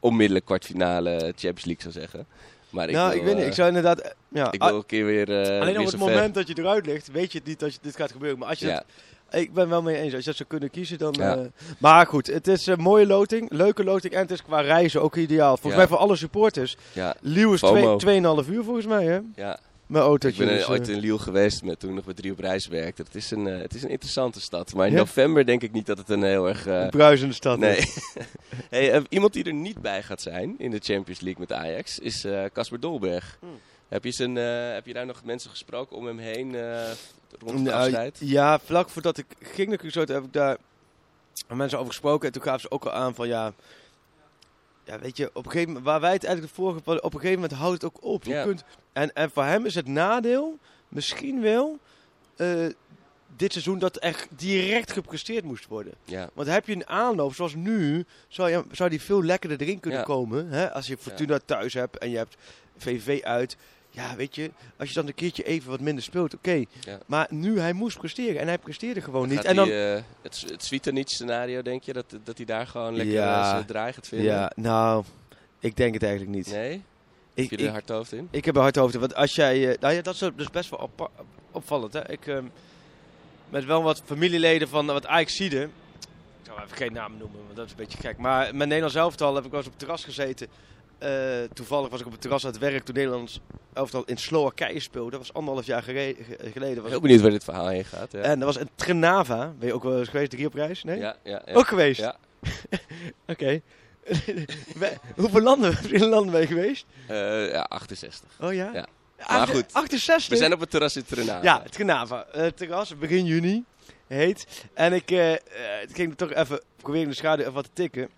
onmiddellijk kwartfinale Champions League zou zeggen. Maar ik nou, wil, ik weet niet. Ik zou inderdaad... eh, Ja, ik ah, wil een keer weer, eh alleen weer op het ver. moment dat je eruit ligt, weet je het niet dat je, dit gaat gebeuren. Maar als je Ja. dat- ik ben wel mee eens. Als je dat zou kunnen kiezen, dan... Ja. eh, maar goed, het is een mooie loting. Leuke loting. En het is qua reizen ook ideaal. Volgens Ja. mij voor alle supporters. Ja, Leeuw is FOMO. 2,5 uur volgens mij, hè? ja. Mijn Ik autootje. ben eh, dus, ooit eh, in Lille geweest met, toen ik nog met drie op reis werkte. Het is een, eh, het is een interessante stad. Maar in Ja? november denk ik niet dat het een heel erg... eh, een bruisende stad. nee. is. hey, iemand die er niet bij gaat zijn in de Champions League met Ajax is eh, Casper Dolberg. Hmm. Heb, je zijn, eh, heb je daar nog mensen gesproken om hem heen eh, rond het Nou, afscheid? Ja, vlak voordat ik ging naar Curaçao, heb ik daar met mensen over gesproken. En toen gaven ze ook al aan van ja... Ja, weet je, op een gegeven moment, waar wij het eigenlijk de vorige, op een gegeven moment houdt het ook op. Je Ja. kunt, en, en voor hem is het nadeel misschien wel eh, dit seizoen dat echt direct gepresteerd moest worden. Ja, Want heb je een aanloop zoals nu, zou, je, zou die veel lekkerder erin kunnen Ja. komen. Hè? Als je Fortuna thuis hebt en je hebt VV uit. Ja, weet je, als je dan een keertje even wat minder speelt, oké. Ja. Maar nu, hij moest presteren en hij presteerde gewoon niet. En dan, die, eh, het, het Svitanic scenario, denk je? Dat, dat hij daar gewoon lekker Ja. zijn draai gaat vinden? ja, nou, ik denk het eigenlijk niet. Nee? ik, Heb je er hard hoofd in? ik heb een hard hoofd. in, Want als jij, eh, nou ja, dat is dus best wel opvallend. Hè? Ik, ehm, met wel wat familieleden van wat Ajaxide. Ik zou even geen namen noemen, want dat is een beetje gek. Maar met Nederlands elftal heb ik wel eens op het terras gezeten. Eh, toevallig was ik op het terras aan het werk toen Nederlands elftal in Slowakije speelde. Dat was anderhalf jaar geleden. Was Heel benieuwd waar dit verhaal heen gaat. Ja, En dat was een Trnava. Ben je ook wel eens geweest? Drie op reis? Nee? ja, ja. ja. Ook geweest? Ja. Oké. Hoeveel landen, verschillende landen ben je geweest? Eh, ja, 68. Oh ja? Ja. Maar goed, 68? We zijn op het terras in Trinidad. Ja, het Genava. Eh terras, begin juni heet. En ik ging toch even proberen in de schaduw even wat te tikken.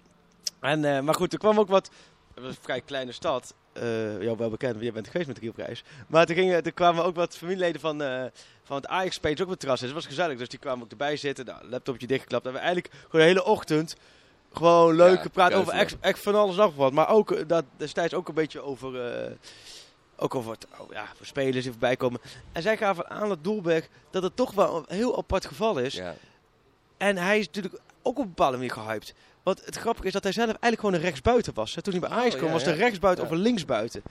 En, maar goed, er kwam ook wat... Het was een vrij kleine stad. eh jou wel bekend, want jij bent geweest met de Rielprijs. Maar toen, gingen, toen kwamen ook wat familieleden van, eh, van het Ajax ook op het terras. Dus het was gezellig, dus die kwamen ook erbij zitten. Nou, laptopje dichtgeklapt. En we eigenlijk gewoon de hele ochtend gewoon leuk Ja, gepraat over echt, echt van alles nog wat. Maar ook eh, dat, destijds ook een beetje over... ook over wat oh ja, voor spelers die voorbij komen. En zij gaven aan dat Doelberg dat het toch wel een heel apart geval is. Ja. En hij is natuurlijk ook op een bepaalde manier gehyped. Want het grappige is dat hij zelf eigenlijk gewoon een rechtsbuiten was. hè. Toen hij bij Ajax Oh, kwam ja, was ja. de rechtsbuiten Ja. of een linksbuiten.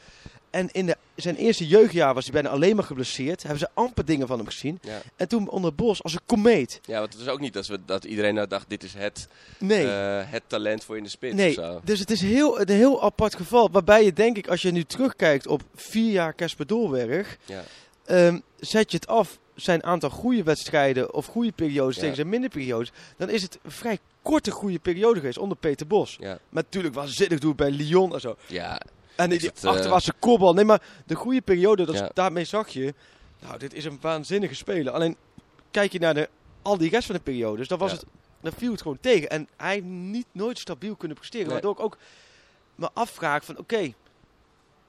En in de, zijn eerste jeugdjaar was hij bijna alleen maar geblesseerd. Hebben ze amper dingen van hem gezien. En toen onder Bos als een komeet. ja, want het was ook niet dat, we, dat iedereen nou dacht, dit is het, Nee. eh, het talent voor in de spits Nee, dus het is heel, een heel apart geval. Waarbij je denk ik, als je nu terugkijkt op vier jaar Casper Dolberg... Ja. Ehm, zet je het af zijn aantal goede wedstrijden of goede periodes Ja. tegen zijn minder periodes, dan is het een vrij korte goede periode geweest onder Peter Bos. Ja. Maar natuurlijk waanzinnig doet bij Lyon en zo. Ja, En die, die het, eh, achterwaartse kopbal. Nee, maar de goede periode, dat Ja. daarmee zag je, nou, dit is een waanzinnige speler. Alleen, kijk je naar de, al die rest van de periodes, dan was het, dan viel het gewoon tegen. En hij niet nooit stabiel kunnen presteren. Nee. Waardoor ik ook me afvraag van, oké,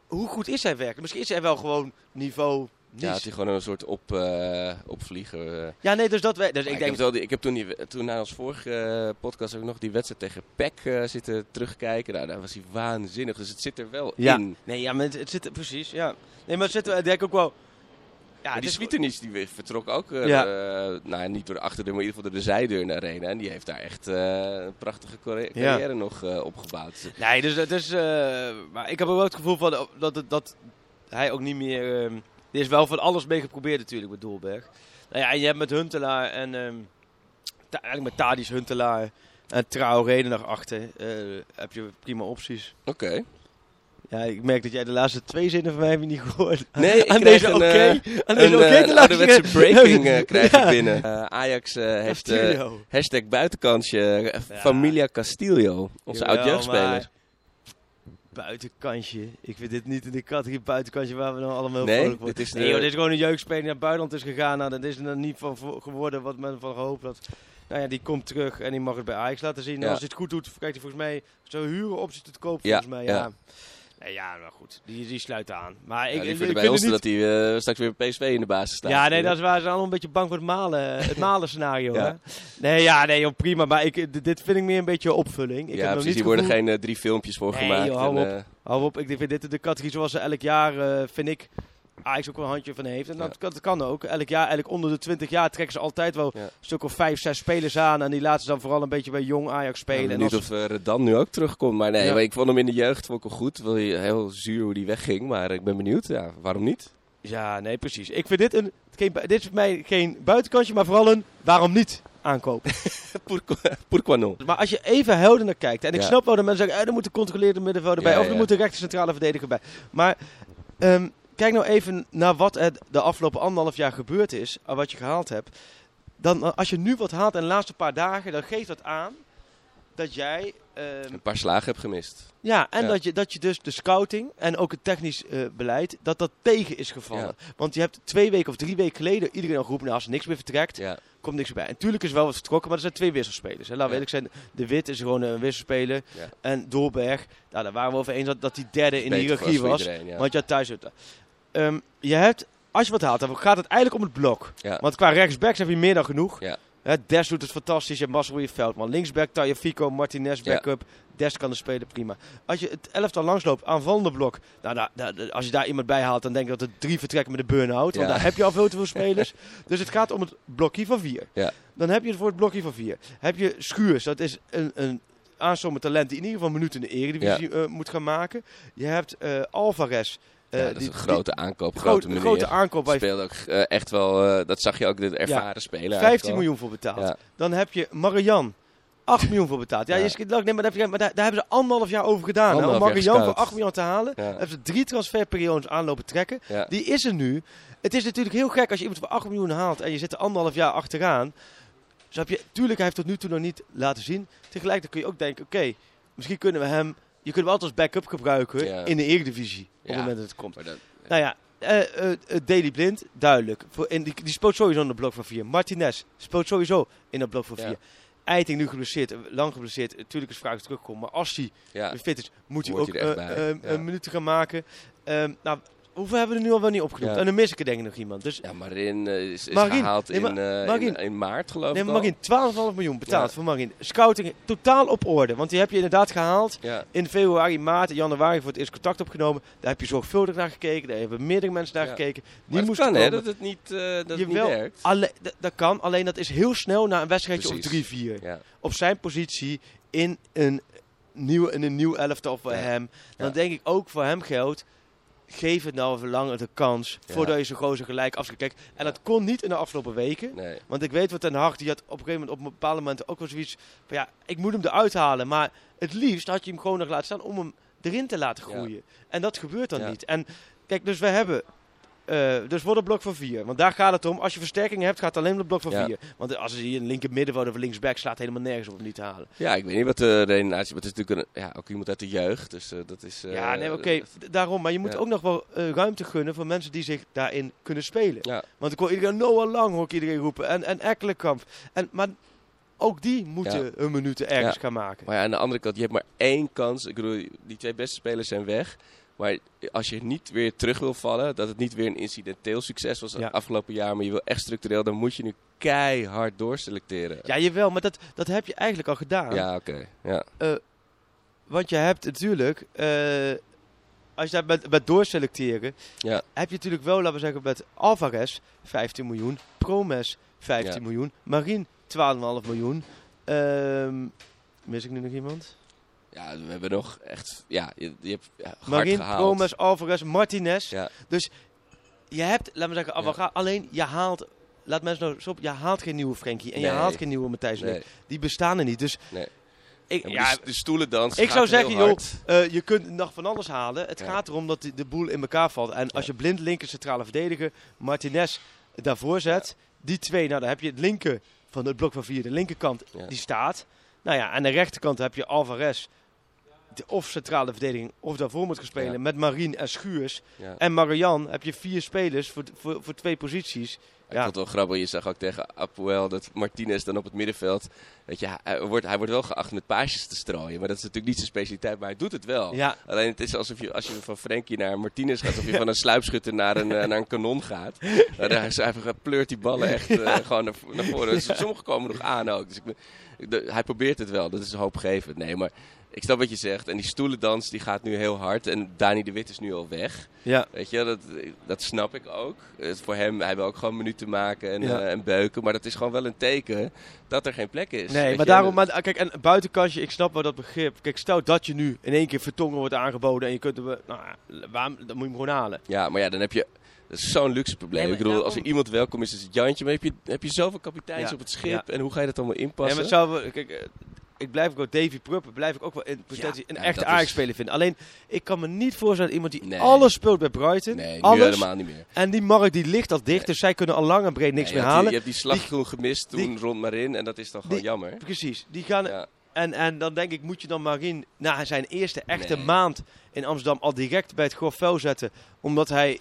hoe goed is hij werkelijk? Misschien is hij wel gewoon niveau ja, had hij gewoon een soort op, eh, opvlieger. eh. Ja, nee, dus dat we, dus Maar ik ik, denk heb wel die, ik heb toen, die, toen na ons vorige eh, podcast ook nog die wedstrijd tegen PEC eh, zitten terugkijken. Nou, daar was hij waanzinnig. Dus het zit er wel Ja. in. Nee, ja, maar het, het zit precies, ja. Nee, maar het zit er, ik denk ook wel. Ja, Maar het die Swietenis die vertrok ook, Ja. nou niet door de achterdeur, maar in ieder geval door de zijdeur naar de arena. En die heeft daar echt een prachtige Ja. carrière nog opgebouwd. Nee, dus het eh, maar ik heb ook wel het gevoel van dat, dat, dat hij ook niet meer. ehm er is wel van alles mee geprobeerd natuurlijk met Doelberg. Nou ja, en je hebt met Huntelaar en. Ta- eigenlijk met Tadis Huntelaar en Traoré er nog achter. eh, heb je prima opties. Oké. Ja, ik merk dat jij de laatste twee zinnen van mij heb je niet gehoord. Nee, ik aan deze oké. eh, aan deze oké eh, te een ouderwetse luisteren. breaking eh, krijg Ja. ik binnen. Eh, Ajax eh, heeft eh, hashtag buitenkansje eh, Familia Castillo. Onze oud-jeugdspeler. Buitenkantje. Ik vind dit niet in de categorie buitenkantje waar we dan allemaal heel Nee, vrolijk worden. dit is Nee joh, dit is gewoon een jeugdspeler die naar het buitenland is gegaan. Nou, dat is er niet van geworden wat men van gehoopt had. Nou ja, die komt terug en die mag het bij Ajax laten zien. Ja. als hij het goed doet, krijgt hij volgens mij zo huren opties te koop Ja, volgens mij. Ja. ja. Nee, ja, maar goed. Die, die sluit aan. Maar Ja, ik, ik, liever ik bij ons het dat niet... hij eh, straks weer PSV in de basis staat. Ja, nee, dat is waar. Ze allemaal een beetje bang voor het malen, het malen scenario. Ja. Hè? Nee, ja, nee, joh, prima. Maar ik, dit vind ik meer een beetje opvulling. Ik ja, heb nog precies. niet Hier worden gevoel- geen eh, drie filmpjes voor Nee, gemaakt. joh, hou en, op. eh, Hou op, ik vind dit de categorie zoals ze elk jaar, vind ik, Ajax ook wel een handje van heeft. En dat, Ja. dat kan ook. Elk jaar, eigenlijk onder de 20 jaar trekken ze altijd wel Ja. een stuk of vijf, zes spelers aan. En die laten ze dan vooral een beetje bij jong Ajax spelen. ben en als- of uh, Redan nu ook terugkomt. Maar nee, Ja. maar ik vond hem in de jeugd vond ik wel goed. Wel heel zuur hoe die wegging. Maar ik ben benieuwd. Ja, waarom niet? Ja, nee, precies. Ik vind dit een, geen, dit is voor mij geen buitenkantje, maar vooral een waarom niet aankopen. Pourquoi-? Maar als je even helder naar kijkt, en ik Ja. snap wel dat mensen zeggen, eh, er moet een controleerde middenvelder bij, Ja, of er ja. moet een rechter centrale verdediger bij. Maar ehm, kijk nou even naar wat er de afgelopen anderhalf jaar gebeurd is, en wat je gehaald hebt. Dan, eh, als je nu wat haalt in de laatste paar dagen, dan geeft dat aan dat jij... ehm, Een paar slagen heb gemist. ja, en Ja. Dat, je, dat je dus de scouting en ook het technisch eh, beleid, dat dat tegen is gevallen. Want je hebt twee weken of drie weken geleden iedereen al geroepen, nou, als er niks meer vertrekt, Ja, komt niks meer bij. En tuurlijk is wel wat vertrokken, maar er zijn twee wisselspelers. Hè. Laten we eerlijk zijn, De Wit is gewoon een wisselspeler. En Dolberg, nou, daar waren we over eens dat, dat die derde in de hiërarchie was. iedereen. Want je had thuis... Ehm, je hebt, als je wat haalt, dan gaat het eigenlijk om het blok. Ja. Want qua rechtsbacks heb je meer dan genoeg. Ja. Des doet het fantastisch, je hebt Marcel je Veldman. Linksback, Tagliafico, Martinez, Ja. backup. Des kan er spelen, prima. Als je het elftal langsloopt, aanvallende blok. Nou, daar- daar- als je daar iemand bij haalt, dan denk ik dat er drie vertrekken met een burn-out. Want Ja. daar heb je al veel te veel spelers. dus het gaat om het blokje van vier. Ja. Dan heb je het voor het blokje van vier. Heb je Schuurs, dat is een, een talent die in ieder geval minuten in de eredivisie eh, moet gaan maken. Je hebt eh, Alvarez. Eh, Ja, dat is die- een grote aankoop, grote grote, meneer. grote aankoop bij Speelde ook eh, echt wel, eh, dat zag je ook, de ervaren speler. eigenlijk 15 al. miljoen voor betaald. Ja. Dan heb je Marian. 8 miljoen voor betaald. Ja, Ja. je nee, maar, daar, heb je, maar daar, daar hebben ze anderhalf jaar over gedaan. Om Marian voor gescout. 8 miljoen te halen. Ja. Hebben ze drie transferperiodes aanlopen trekken. Ja. Die is er nu. Het is natuurlijk heel gek als je iemand voor 8 miljoen haalt en je zit er anderhalf jaar achteraan. Snap je? Tuurlijk, hij heeft tot nu toe nog niet laten zien. Tegelijkertijd kun je ook denken, oké, misschien kunnen we hem... Je kunt hem altijd als backup gebruiken Ja. in de Eredivisie. Op het moment dat het komt. Dat- Nou ja, eh eh, eh, Daily Blind, duidelijk. En die, die speelt sowieso in de blok van 4. Martinez speelt sowieso in dat blok van 4. Ja. Eiting nu geblesseerd, lang geblesseerd. Natuurlijk is vraag terugkomt. Maar als hij ja. fit is, moet hij ook bij. eh, Ja. een minuten gaan maken. Ehm, nou, hoeveel hebben we er nu al wel niet opgenoemd? Ja. En dan mis ik er denk ik nog iemand. Dus Ja, Marin eh, is, is Marin. gehaald Nee, in, eh, Marin. in, in maart, geloof nee, ik maar. Marin, 12,5 miljoen betaald Ja. voor Marin. Scouting totaal op orde. Want die heb je inderdaad gehaald. Ja, In februari, maart, januari voor het eerst contact opgenomen. Daar heb je zorgvuldig naar gekeken. Daar hebben meerdere mensen naar gekeken. Die moesten kan hè, dat het niet, eh, dat het niet werkt. Alle, dat kan, alleen dat is heel snel na een wedstrijdje Precies. of 3-4. Ja. Op zijn positie in een nieuw, in een nieuw elftal voor hem. Dan denk ik ook voor hem geldt. Geef het nou even langer de kans Ja. voordat je zo'n gozer gelijk afschiet. Kijk, En dat kon niet in de afgelopen weken. Nee. Want ik weet wat Ten Hag, die had op een gegeven moment op een bepaald moment ook wel zoiets van ja, ik moet hem eruit halen. Maar het liefst had je hem gewoon nog laten staan om hem erin te laten Ja. groeien. En dat gebeurt dan Ja. niet. En kijk, dus we hebben, eh, dus wordt een blok van vier. Want daar gaat het om. Als je versterking hebt, gaat het alleen om het blok van Ja. vier. Want als hij hier een linker middenvelder of linksback slaat, helemaal nergens op om niet te halen. Ja, ik weet niet wat de redenatie maar Het is natuurlijk een, ja, ook iemand uit de jeugd. Dus eh, dat is... eh, ja, nee, oké, daarom. Maar je moet ja. ook nog wel eh, ruimte gunnen voor mensen die zich daarin kunnen spelen. Ja. Want ik hoor iedereen, Noah Lang hoor ik iedereen roepen. En, en Ekkelenkamp. En, maar ook die moeten Ja. hun minuten ergens Ja. gaan maken. Maar ja, aan de andere kant, je hebt maar één kans. Ik bedoel, die twee beste spelers zijn weg. Maar als je niet weer terug wil vallen, dat het niet weer een incidenteel succes was Ja. afgelopen jaar, maar je wil echt structureel, dan moet je nu keihard doorselecteren. Ja, jawel, maar dat, dat heb je eigenlijk al gedaan. Ja, oké. Ja. Want je hebt natuurlijk, eh, als je daar met, met doorselecteren, Ja. heb je natuurlijk wel, laten we zeggen, met Alvarez 15 miljoen, Promes 15 Ja. miljoen, Marien 12,5 miljoen. Ehm, mis ik nu nog iemand? Ja, we hebben nog echt, ja, je, je hebt ja, hard Marien, gehaald. Promes, Alvarez, Martinez. Ja, Je hebt, laten we zeggen, alleen je haalt, laat mensen nou eens op, je haalt geen nieuwe Frenkie en je haalt geen nieuwe Matthijs. nee. Die bestaan er niet. Dus Nee. ik, Ja, de, stoelendans ik zou zeggen, joh. Eh, je kunt nog van alles halen. Het Ja. gaat erom dat de, boel in elkaar valt. En als Ja. je blind linker centrale verdediger Martinez daarvoor zet, die twee, nou dan heb je het linker van het blok van vier, de linkerkant, die staat. Nou ja, aan de rechterkant heb je Alvarez, de, of centrale verdediging, of daarvoor moet gaan spelen met Marien en Schuurs. En Marian heb je vier spelers voor, voor, voor twee posities Ik vond het wel grappig. Je zag ook tegen Apoel dat Martinez dan op het middenveld. Weet je, hij wordt, hij wordt wel geacht met paasjes te strooien. Maar dat is natuurlijk niet zijn specialiteit. Maar hij doet het wel. Ja. Alleen het is alsof je, als je van Frenkie naar Martinez gaat. Alsof je van een sluipschutter naar een, eh, naar een kanon gaat. Maar hij, hij pleurt die ballen echt eh, gewoon naar, naar voren. Dus Sommigen komen nog aan ook. Dus ik, ben- ik- de- hij probeert het wel. Dat is hoopgevend. Nee, maar ik snap wat je zegt. En die stoelendans die gaat nu heel hard. En Dani de Wit is nu al weg. Ja. Weet je, dat, dat snap ik ook. Het is voor hem, hij wil ook gewoon minuten maken en, Ja. eh, en beuken. Maar dat is gewoon wel een teken dat er geen plek is. Nee, maar je. daarom, maar, kijk, en buitenkantje, ik snap wel dat begrip. Kijk, stel dat je nu in één keer Vertongen wordt aangeboden en je kunt hem, eh, nou, ja, waarom, dan moet je hem gewoon halen. Ja, maar ja, dan heb je... Dat is zo'n luxe probleem. Nee, maar ik bedoel, als er iemand welkom is, is het Jantje. Maar heb je, heb je zoveel kapiteins Ja, op het schip? ja. En hoe ga je dat allemaal Ja, inpassen? maar het zou, kijk, eh, ik blijf ook wel Davy Pruppen, blijf ik ook wel in potentie een echte is- Ajax-speler vinden. Alleen, ik kan me niet voorstellen dat iemand die Nee. alles speelt bij Brighton, nee, alles, helemaal niet meer. en die markt die ligt al dicht, Nee. dus zij kunnen al lang en breed niks meer hebt die- halen. Je hebt die slag toen gemist toen die- rond Marin. En dat is dan gewoon jammer. Precies, die gaan, Ja. en, en dan denk ik, moet je dan Marin na zijn eerste echte maand in Amsterdam al direct bij het grof vuil zetten, omdat hij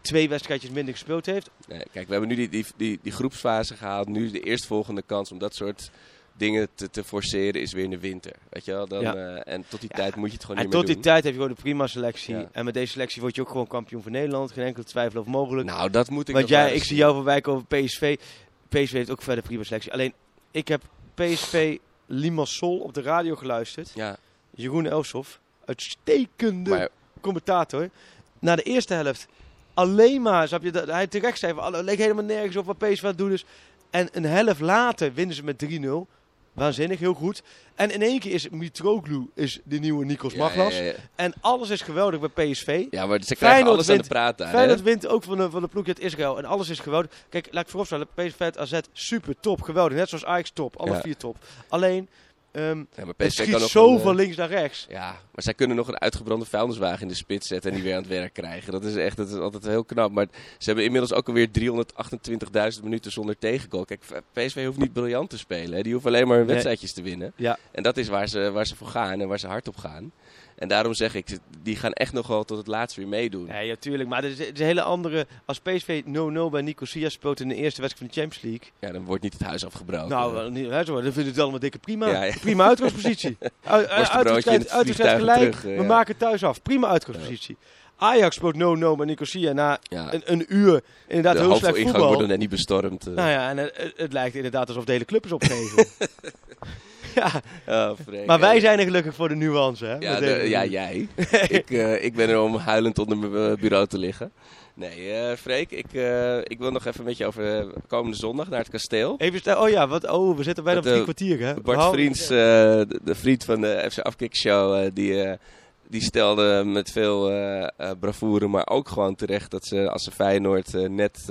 twee wedstrijdjes minder gespeeld heeft. Nee, kijk, we hebben nu die, die, die, die groepsfase gehaald. Nu de eerstvolgende kans om dat soort dingen te, te forceren is weer in de winter. Weet je wel? Dan, Ja. eh, en tot die Ja, tijd moet je het gewoon En niet tot meer die doen. tijd heb je gewoon een prima selectie. Ja. En met deze selectie word je ook gewoon kampioen van Nederland. Geen enkele twijfel over mogelijk. Nou, dat moet ik Want jij, ik zie jou voorbij komen PSV. PSV heeft ook verder prima selectie. Alleen, ik heb PSV Limassol op de radio geluisterd. Ja, Jeroen Elsof, uitstekende maar commentator. Na de eerste helft alleen maar, snap je, dat hij terecht zei van, "Oh, leek helemaal nergens op wat PSV aan het doen is. En een helft later winnen ze met 3-0. Waanzinnig, heel goed. En in één keer is Mitroglou is de nieuwe Nikos Maglas. Ja, ja, ja. En alles is geweldig bij PSV. Ja, maar ze krijgen Feyenoord alles aan de wint- praat daar. Feyenoord hè? wint ook van de, van de ploeg uit Israël. En alles is geweldig. Kijk, laat ik vooropstellen. PSV AZ, super top, geweldig. Net zoals Ajax top. Alle vier top. Alleen, ehm Ja, maar het PSV schiet zo een, eh, van links naar rechts. Ja, maar zij kunnen nog een uitgebrande vuilniswagen in de spits zetten en die weer aan het werk krijgen. Dat is echt dat is altijd heel knap. Maar ze hebben inmiddels ook alweer 328.000 minuten zonder tegengoal. Kijk, PSV hoeft niet briljant te spelen. Hè. Die hoeven alleen maar hun Nee. wedstrijdjes te winnen. Ja. En dat is waar ze, waar ze voor gaan en waar ze hard op gaan. En daarom zeg ik, die gaan echt nog wel tot het laatst weer meedoen. Nee, ja, tuurlijk. Maar het is, het is een hele andere... Als PSV 0-0 bij Nicosia speelt in de eerste wedstrijd van de Champions League... Ja, dan wordt niet het huis afgebroken. Nou, niet, hè, zo, dan vind ik het allemaal dikke prima. Ja, ja. Prima uitgangspositie. Uitwedstrijd het gelijk. terug, We ja. maken thuis af. Prima uitgangspositie. Ajax speelt 0-0 bij Nicosia na ja. een, een uur. Inderdaad, de heel slecht voetbal. wordt er net niet bestormd. eh. Nou ja, en het, het- het lijkt inderdaad alsof de hele club is opgegeven. ja, Oh, maar wij zijn er gelukkig voor de nuance, hè? Ja, de- ja jij. ik, eh, ik ben er om huilend onder mijn eh, bureau te liggen. Nee, eh Freek, ik, ik wil nog even met je over komende zondag naar het kasteel. Even stel, oh ja, wat, oh, we zitten bijna op drie kwartier, hè? Bart Hou- Vriends, de, de vriend van de FC Afkick Show, eh, die, die stelde met veel eh, bravoure, maar ook gewoon terecht dat ze als ze Feyenoord eh, net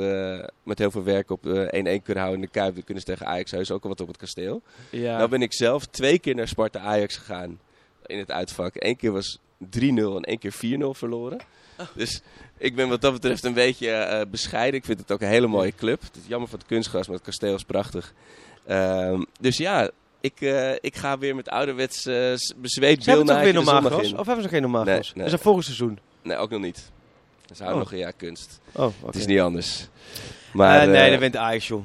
met heel veel werk op eh, 1-1 kunnen houden in de Kuip, dan kunnen ze tegen Ajax heus ook al wat op het kasteel. Ja. Nou ben ik zelf twee keer naar Sparta Ajax gegaan in het uitvak. Eén keer was 3-0 en één keer 4-0 verloren. Oh. Dus ik ben wat dat betreft een beetje bescheiden. Ik vind het ook een hele mooie club. Het is jammer van het kunstgras, maar het kasteel is prachtig. Ehm, dus ja, ik, eh, ik ga weer met ouderwets uh, bezweet Ze normaal zondag gras? in. Of hebben ze geen normaal Nee, gras? nee. Is dat volgend seizoen? Nee, ook nog niet. Dat is houden Oh. nog een jaar kunst. Oh. Het is niet anders. Maar, Maar, nee, eh, dat wint Ajax, joh.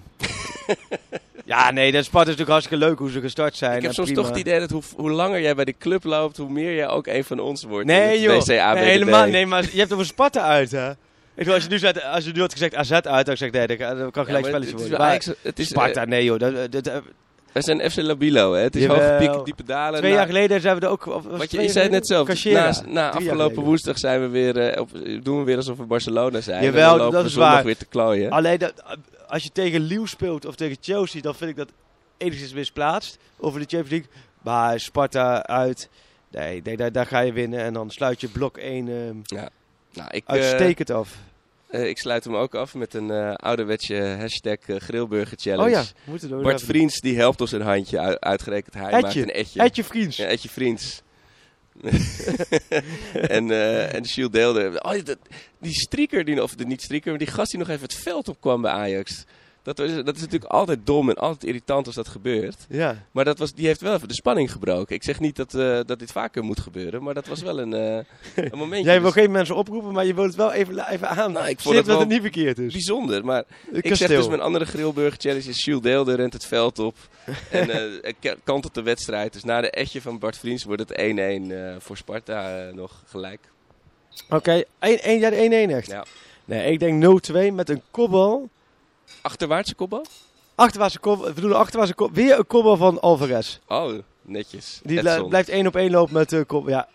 ja, nee, dat Sparta is natuurlijk hartstikke leuk hoe ze gestart zijn. ik heb soms prima. toch het idee dat hoe, hoe langer jij bij de club loopt, hoe meer jij ook een van ons wordt. Nee, joh. Nee, helemaal Nee, maar je hebt over Sparta uit, hè? Ik bedoel, als je nu, zet, als je nu had gezegd AZ uit, dan had ik nee, dat kan, gelijk spelletje worden. Maar het is, Sparta, eh, nee joh. Dat, dat, dat- we zijn FC Labilo, hè? Het is Jawel. hoge pieken, diepe dalen. twee jaar geleden zijn we er ook... Of, Wat je, je zei het net zelf. Na, na afgelopen woensdag zijn we weer, eh, op, doen we weer alsof we Barcelona zijn. Jawel, dat we is waar. weer te klooien. Alleen dat, als je tegen Lille speelt of tegen Chelsea, dan vind ik dat enigszins misplaatst. Over de Champions League. Maar Sparta uit, nee, nee daar, daar ga je winnen. En dan sluit je blok 1 ehm, Nou, ik, eh, uitstekend af. Eh, ik sluit hem ook af met een eh ouderwetse hashtag eh, Grillburger Challenge. Oh ja, we moeten door. Bart Vriends die helpt ons een handje, uit- uitgerekend hij maakt Etje. een etje. Etje vriends. Ja, Etje Vriends. en, eh en deelde. Oh, dat, die strieker, die, of de, niet strieker, maar die gast die nog even het veld op kwam bij Ajax. Dat, was, dat is natuurlijk altijd dom en altijd irritant als dat gebeurt. Ja. Maar dat was, die heeft wel even de spanning gebroken. Ik zeg niet dat, eh, dat dit vaker moet gebeuren, maar dat was wel een, eh, een momentje. Jij wil Dus geen mensen oproepen, maar je wil het wel even, even aan. Nou, ik vond het dat het niet verkeerd is. bijzonder. Maar ik zeg dus mijn andere grillburger challenge is Jules Deelde rent het veld op. en eh k- kantelt de wedstrijd. Dus na de etje van Bart Vriends wordt het 1-1 eh, voor Sparta nog gelijk. Oké, 1-1, jij de 1-1 echt? Ja. Nee, ik denk 0-2 met een kopbal. Achterwaartse kopbal? Achterwaartse kopbal, we bedoelen achterwaartse kopbal. Weer een kopbal van Alvarez. Oh, netjes. Die blijft 1 op 1 lopen met de kopbal. Ja,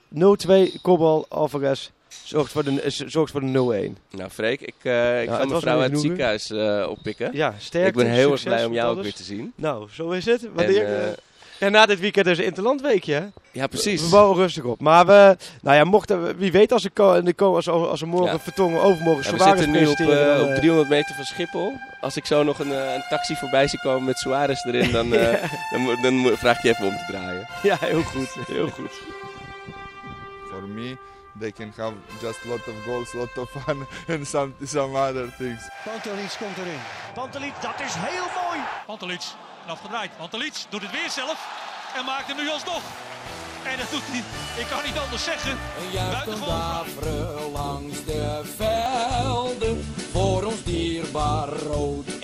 0-2 kopbal Alvarez. Zorgt voor de, z- zorgt voor de 0-1. Nou, Freek, ik, eh, ik Ja, ga mijn vrouw uit het ziekenhuis eh, oppikken. Ja, sterk. ik ben heel erg blij om jou ook weer te zien. Nou, zo is het. Wanneer, En, eh, eh, ja, na dit weekend is het Interlandweekje, hè? ja, precies. We bouwen rustig op. Maar we, nou ja, mochten we, wie weet als ik als, als we morgen Ja. vertongen, overmorgen Ja, we zitten nu op, eh, op eh, 300 meter van Schiphol. Als ik zo nog een, eh, een taxi voorbij zie komen met Suarez erin, dan, eh, dan, dan vraag ik je even om te draaien. Ja, heel goed. Heel goed. For me, they can have just lot of goals, lot of fun, and some some other things. Pantelic komt erin. Pantelic, dat is heel mooi. Pantelic, en afgedraaid. Pantelic doet het weer zelf en maakt hem nu alsnog. En dat doet hij, ik kan niet anders zeggen. Buitengewoon langs de velden voor ons dierbaar rood.